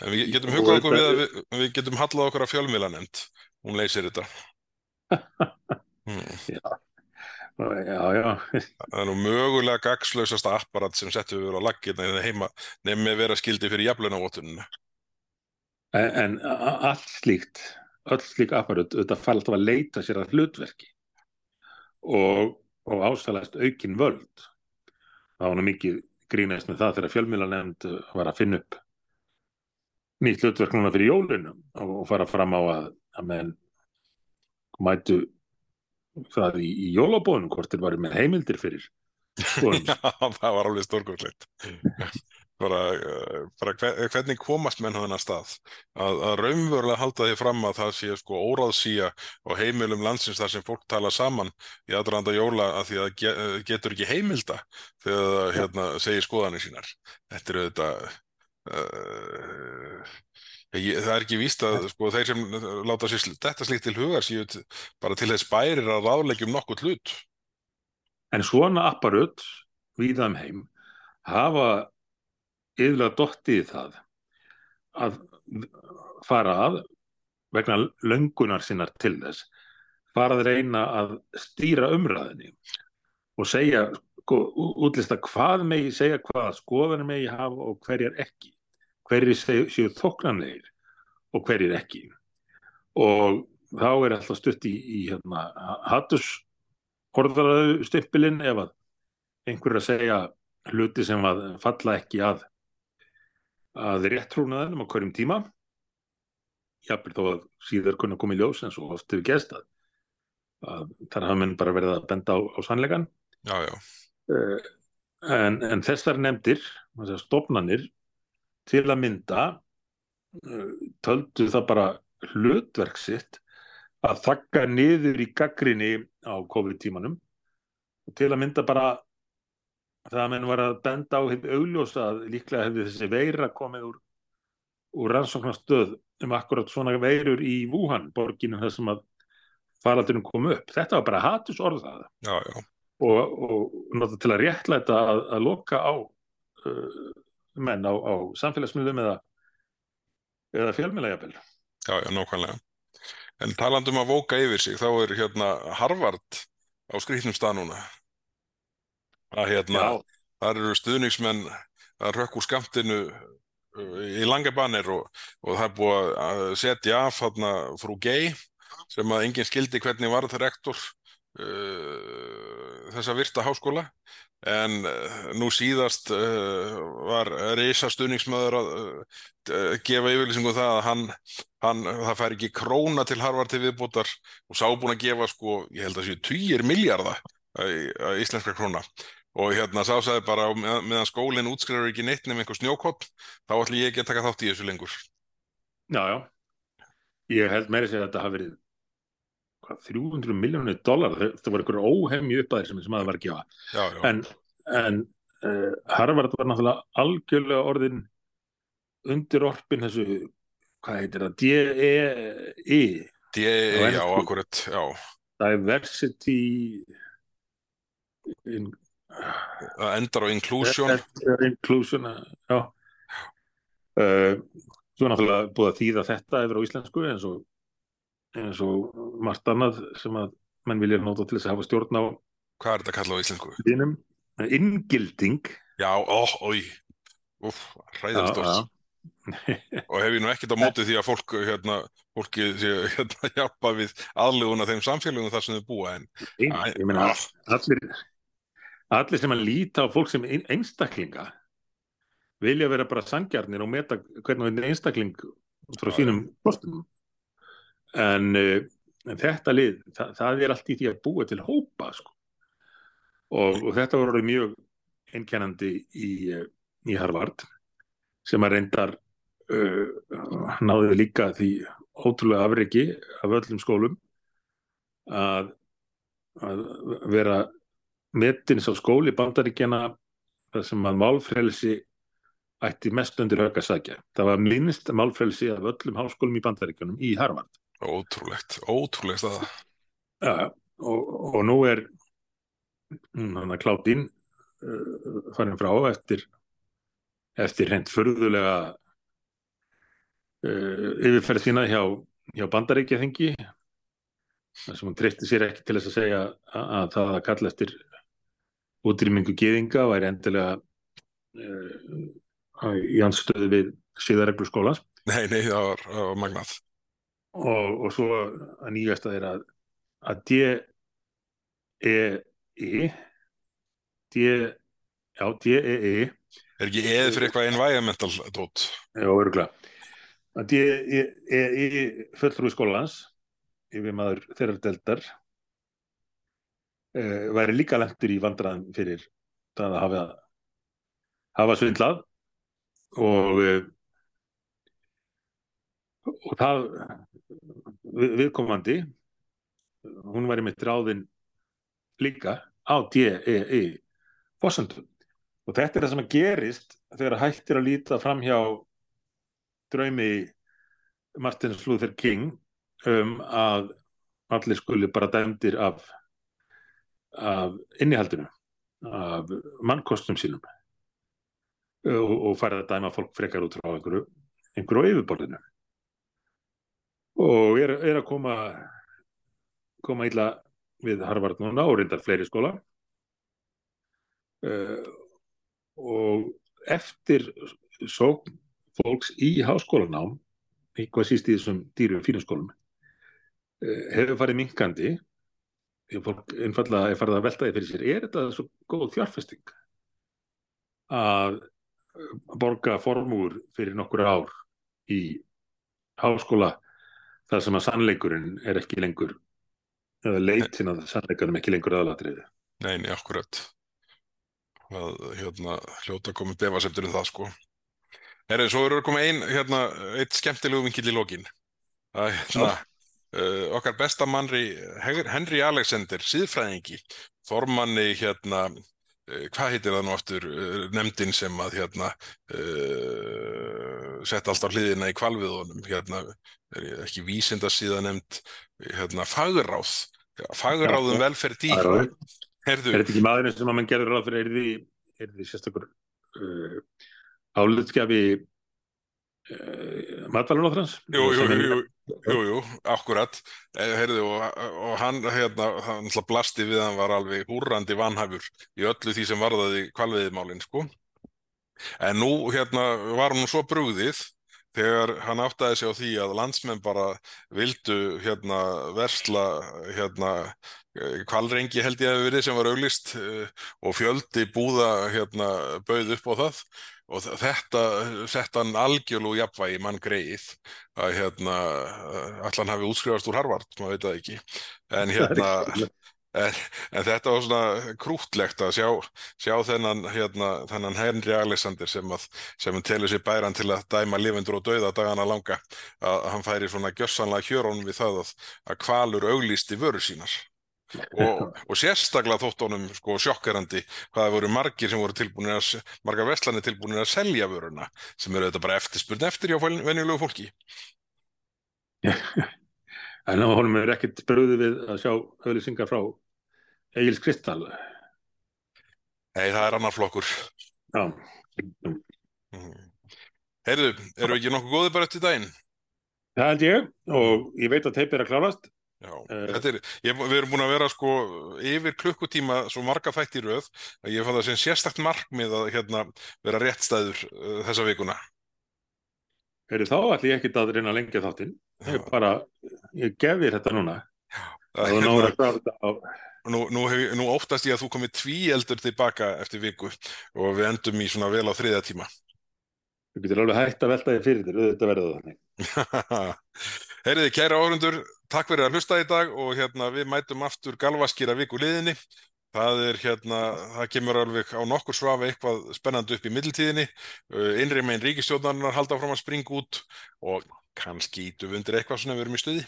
En við getum hugað okkur við að við, við getum hallað okkur að fjölmiðlanefnd. Hún leysir þetta. Hmm. já, já, Það er nú mögulega gagslausasta apparat sem settum við á laggirna hérna heima nefnum með vera skildi fyrir jaflunavottunina. en, en allt slíkt öll slík apparut, þetta alltaf að leita sér að hlutverki og, og ásælast aukin völd það var nú mikið grínast með það þegar fjölmiðlanemnd var að finna upp nýtt hlutverk núna fyrir jólinu og, fara fram á að, að menn mætu það í, í jólabónum hvort þeir varu með heimildir fyrir. Já, það var alveg stórkosleitt. Bara, eh, bara hver- hvernig komast menn hann að stað að, að raunverulega halda því fram að það sé sko óráðsía á heimilum landsins þar sem fólk tala saman í aðranda jóla að því að ge, eh, getur ekki heimilda þegar það hérna, segir skoðanir sínar. Þetta er auðvitað uh, ég, það er ekki víst að sko, þeir sem láta sér sl- þetta slíkt til hugar séu bara til þess bærir að ráðleggjum nokkuð hlut. En svona apparut víða um heim hafa yfirlega dottið í það að fara að vegna löngunar sinnar til þess fara að reyna að stýra umræðinni og segja, sko, útlista hvað megi segja, hvaða skoðanir megi hafa og hverjar ekki. Hverjir séu, þóknanlegir og hverjir ekki. Og þá er alltaf stutt í, í hérna, hattus orðaraðu stimpilinn ef að einhver er að segja hluti sem að falla ekki að að réttrúnaðinum á hverjum tíma. Jafnvel þó að síðar kunna komið ljós en svo oft hefur gæst að, þar hafa menn bara verið að benda á, á sannleikan Já, já, Eh, en, en þessar nefndir stofnanir til að mynda eh, töldu það bara hlutverk sitt að þakka niður í gaggrinni á COVID-tímanum og til að mynda bara það að menn var að benda á hefði augljósa að líklega hefði þessi veira komið úr, úr rannsóknarstöð um akkurat svona veirur í Wuhan, borginu þar sem að faraldurinn kom upp. Þetta var bara hatus orðað já, já. og, og nota til að réttlæta að, að loka á uh, menn á, á samfélagsmiðlum eða, eða fjölmiðlega Já, já, nákvæmlega. En talandum að vóka yfir sig, þá er hérna Harvard á skrýtnum stað núna. Að hérna, þar eru stuðningsmenn að rökk úr skamtinu í langabanir og, og það er búið að setja af þarna frú Gay sem að enginn skildi hvernig var það rektor uh, þessa virta háskóla. En uh, nú síðast uh, var reysa stuðningsmöður að uh, gefa yfirlýsingu um það að hann, hann það fær ekki króna til Harvard til viðbútar og sá búin að gefa sko, ég held að séu 20 miljardar íslenska króna og hérna sá sæði bara með, meðan skólinn útskrifur ekki neitt nefnum einhver snjókopp þá ætlum ég ekki að taka þátt í þessu lengur. Já, já. Ég held meira sér að þetta hafi verið hvað, 300 miljónir dólar þetta voru einhverju óhemju uppæðir sem, sem að það var að já, já. en, en uh, Harvard var náttúrulega algjörlega orðin undir orpin þessu hvað heitir það, D-E-I D-E-I, já, akkurat já. Diversity in, það endar á inclusion. Inclusion, já. Uh, svo náttúrulega búið að þýða þetta yfir á íslensku eins og eins og margt annað sem að menn vilja nota til þess að hafa stjórn á hvað er þetta að kalla á íslensku? Þínum, inngilding. Já, ó, ói hræðilegt orð. Og hef ég nú ekkert á móti því að fólk hérna, fólki hérna hjálpa við aðluguna þeim samfélagum þar sem þau búa en Ein, ég meina, allir allir sem að líta á fólk sem einstaklinga vilja vera bara sangjarnir og meta hvernig einstakling frá sínum kostum en, en þetta lið það, það er allt í því að búa til hópa sko. og, og þetta voru mjög einkennandi í, í Harvard sem að reyndar uh, náðu líka því ótrúlega afreiki af öllum skólum að, að vera metins á skóli bandaríkjana sem að málfrelsi ætti mest undir högg að sagja. Það var minnst málfrelsi af öllum háskólum í bandaríkjunum í Harvard. Ótrúlegt, ótrúlegt staða. Ja, og, og nú er hann að Kláttinn uh, farin frá eftir eftir hreint förðulega uh, yfirferð sína hjá, hjá bandaríkjaþingi þar sem hún treysti sér ekki til þess að segja að, að það að kalla eftir útrýmingu geðinga væri endilega uh, í anstöðu við síðareglu skólans. Nei, nei, það var, það var magnað. Og, og svo að nýjast að er að að D-E-I D já, D-E-I Er ekki eð fyrir eitthvað environmental dót? Já, öruglega. Að D-E-I fulltrúi skólans yfir maður þeirra deldar uh, væri líka lengur í vandraðan fyrir það að hafa hafa svindlað og uh, og það við, viðkomandi hún væri með dráðin líka á D-E-I fórsöndum og þetta er það sem að gerist þegar hættir að líta fram hjá draumi Martin Luther King um að allir skuli bara dæmdir af, af innihaldinu af mannkostum sínum. Og, og farið að dæma fólk frekar út frá einhverju, einhverju yfirborðinu. Og er, er að koma koma illa við Harvard núna og reyndar fleiri skóla. Uh, og eftir sókn fólks í háskólanám eitthvað síst í þessum dýrum fínum hefur farið minkandi fólk einfallega er farið að velta því fyrir sér er þetta svo góð fjárfesting að borga formúr fyrir nokkur ár í háskóla þar sem að sannleikurinn er ekki lengur eða leitin að sannleikurinn ekki lengur aðalatriði? Nei, nei, akkurat. Að hérna hljóta komið befasemtur um það sko. Herri, svo eru að koma ein, hérna, eitt skemmtilegu vinkill í lokin. Að hérna uh, okkar besta mannri Henry Alexander, síðfræðingi formanni hérna uh, hvað heitir það nú aftur uh, nefndin sem að hérna sett allt á hliðina í kvalviðunum hérna, er ekki vísinda síðan nefnd hérna fagráð fagráðum velferð dýra. Er þetta ekki maðurinn sem að mann gerður ráð fyrir? Er því sérstakur uh, álutskjafi uh, matvælarnóþrans? Jú, jú, jú, jú, jú, jú, akkurat. Heyrðu, og, og hann hérna, hann blasti við hann var alveg húrrandi vanhæfur í öllu því sem varðaði kvalviðmálin, sko. En nú hérna var hún svo brugðið þegar hann áttaði sig á því að landsmenn bara vildu hérna versla hérna kvalrengi held ég að við verið sem var auglist og fjöldi búða hérna bauð upp á það. Og þetta sett hann algjörlú jafnvægi mann greið að hérna allan hafi útskrifast úr Harvard, maður veit það ekki. En hérna en, en þetta var svona krútlegt að sjá, sjá þennan hérna, þennan Henry Alexander sem að sem telur sér bæran til að dæma lifundur og dauða dagana langa að hann færi svona gjössanlega hjörónum við það að, að kvalur auglýsti vöru sínar og, og sérstaklega þótt honum sko sjokkerandi hvaða voru margir sem voru tilbúinir að margar vestlani tilbúinir að selja vöruna sem eru þetta bara eftirspurn eftir hjá venjulegu fólki. En á honum er ekkert bröðu við að sjá auðlýsingar frá Egil's Kristall. Nei, það er annar flokkur. Já. Mm. Heyrðu, eru ekki nokkuð góði bara eftir daginn? Það held ég og ég veit að teip er að klárast Já, uh, er, ég, við erum búin að vera sko yfir klukkutíma svo marga þætt í rauð að ég fann það sem sérstakt markmið að hérna, vera réttstæður uh, þessa vikuna. Heyrðu þá ætlum ég ekkit að reyna að lengja þáttinn. Ég bara, ég gef þér þetta núna. Já, það á Nú, nú, hef, nú óttast ég að þú komið tví eldur tilbaka eftir viku og við endum í svona vel á þriða tíma. Þú getur alveg hægt að velta þig fyrir þér, þetta verður þannig. Heyriði, kæra áhundur, takk fyrir að hlusta í dag og hérna við mætum aftur galvaskýra viku liðinni. Það er hérna, það kemur alveg á nokkur svafi eitthvað spennandi upp í middeltíðinni. Einri megin ríkistjóðnarinnar halda fram að springa út og kannski ítum við undir eitthvað svona við erum í stuði.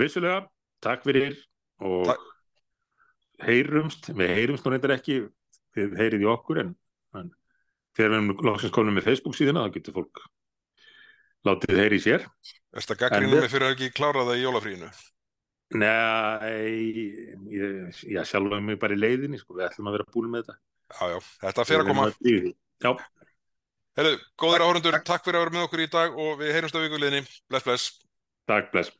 Vissulega, takk fyrir og Þa... heyrumst, við heyrumst nú reyndar ekki þið heyrið í okkur en, en þegar við erum lóksins komin með Facebook síðan þá getur fólk látið heyri í sér. Er þetta gaggrínum við fyrir að ekki klára það í jólafrínu? Nei ég, ég sjálfa mig bara í leiðinni sko, við ætlum að vera búin með þetta. Já, já, þetta fer að koma. Já. Herru, góðir áhörundur, takk fyrir að vera með okkur í dag og við heyrumst á vikuleginni Bless, bless. Takk, bless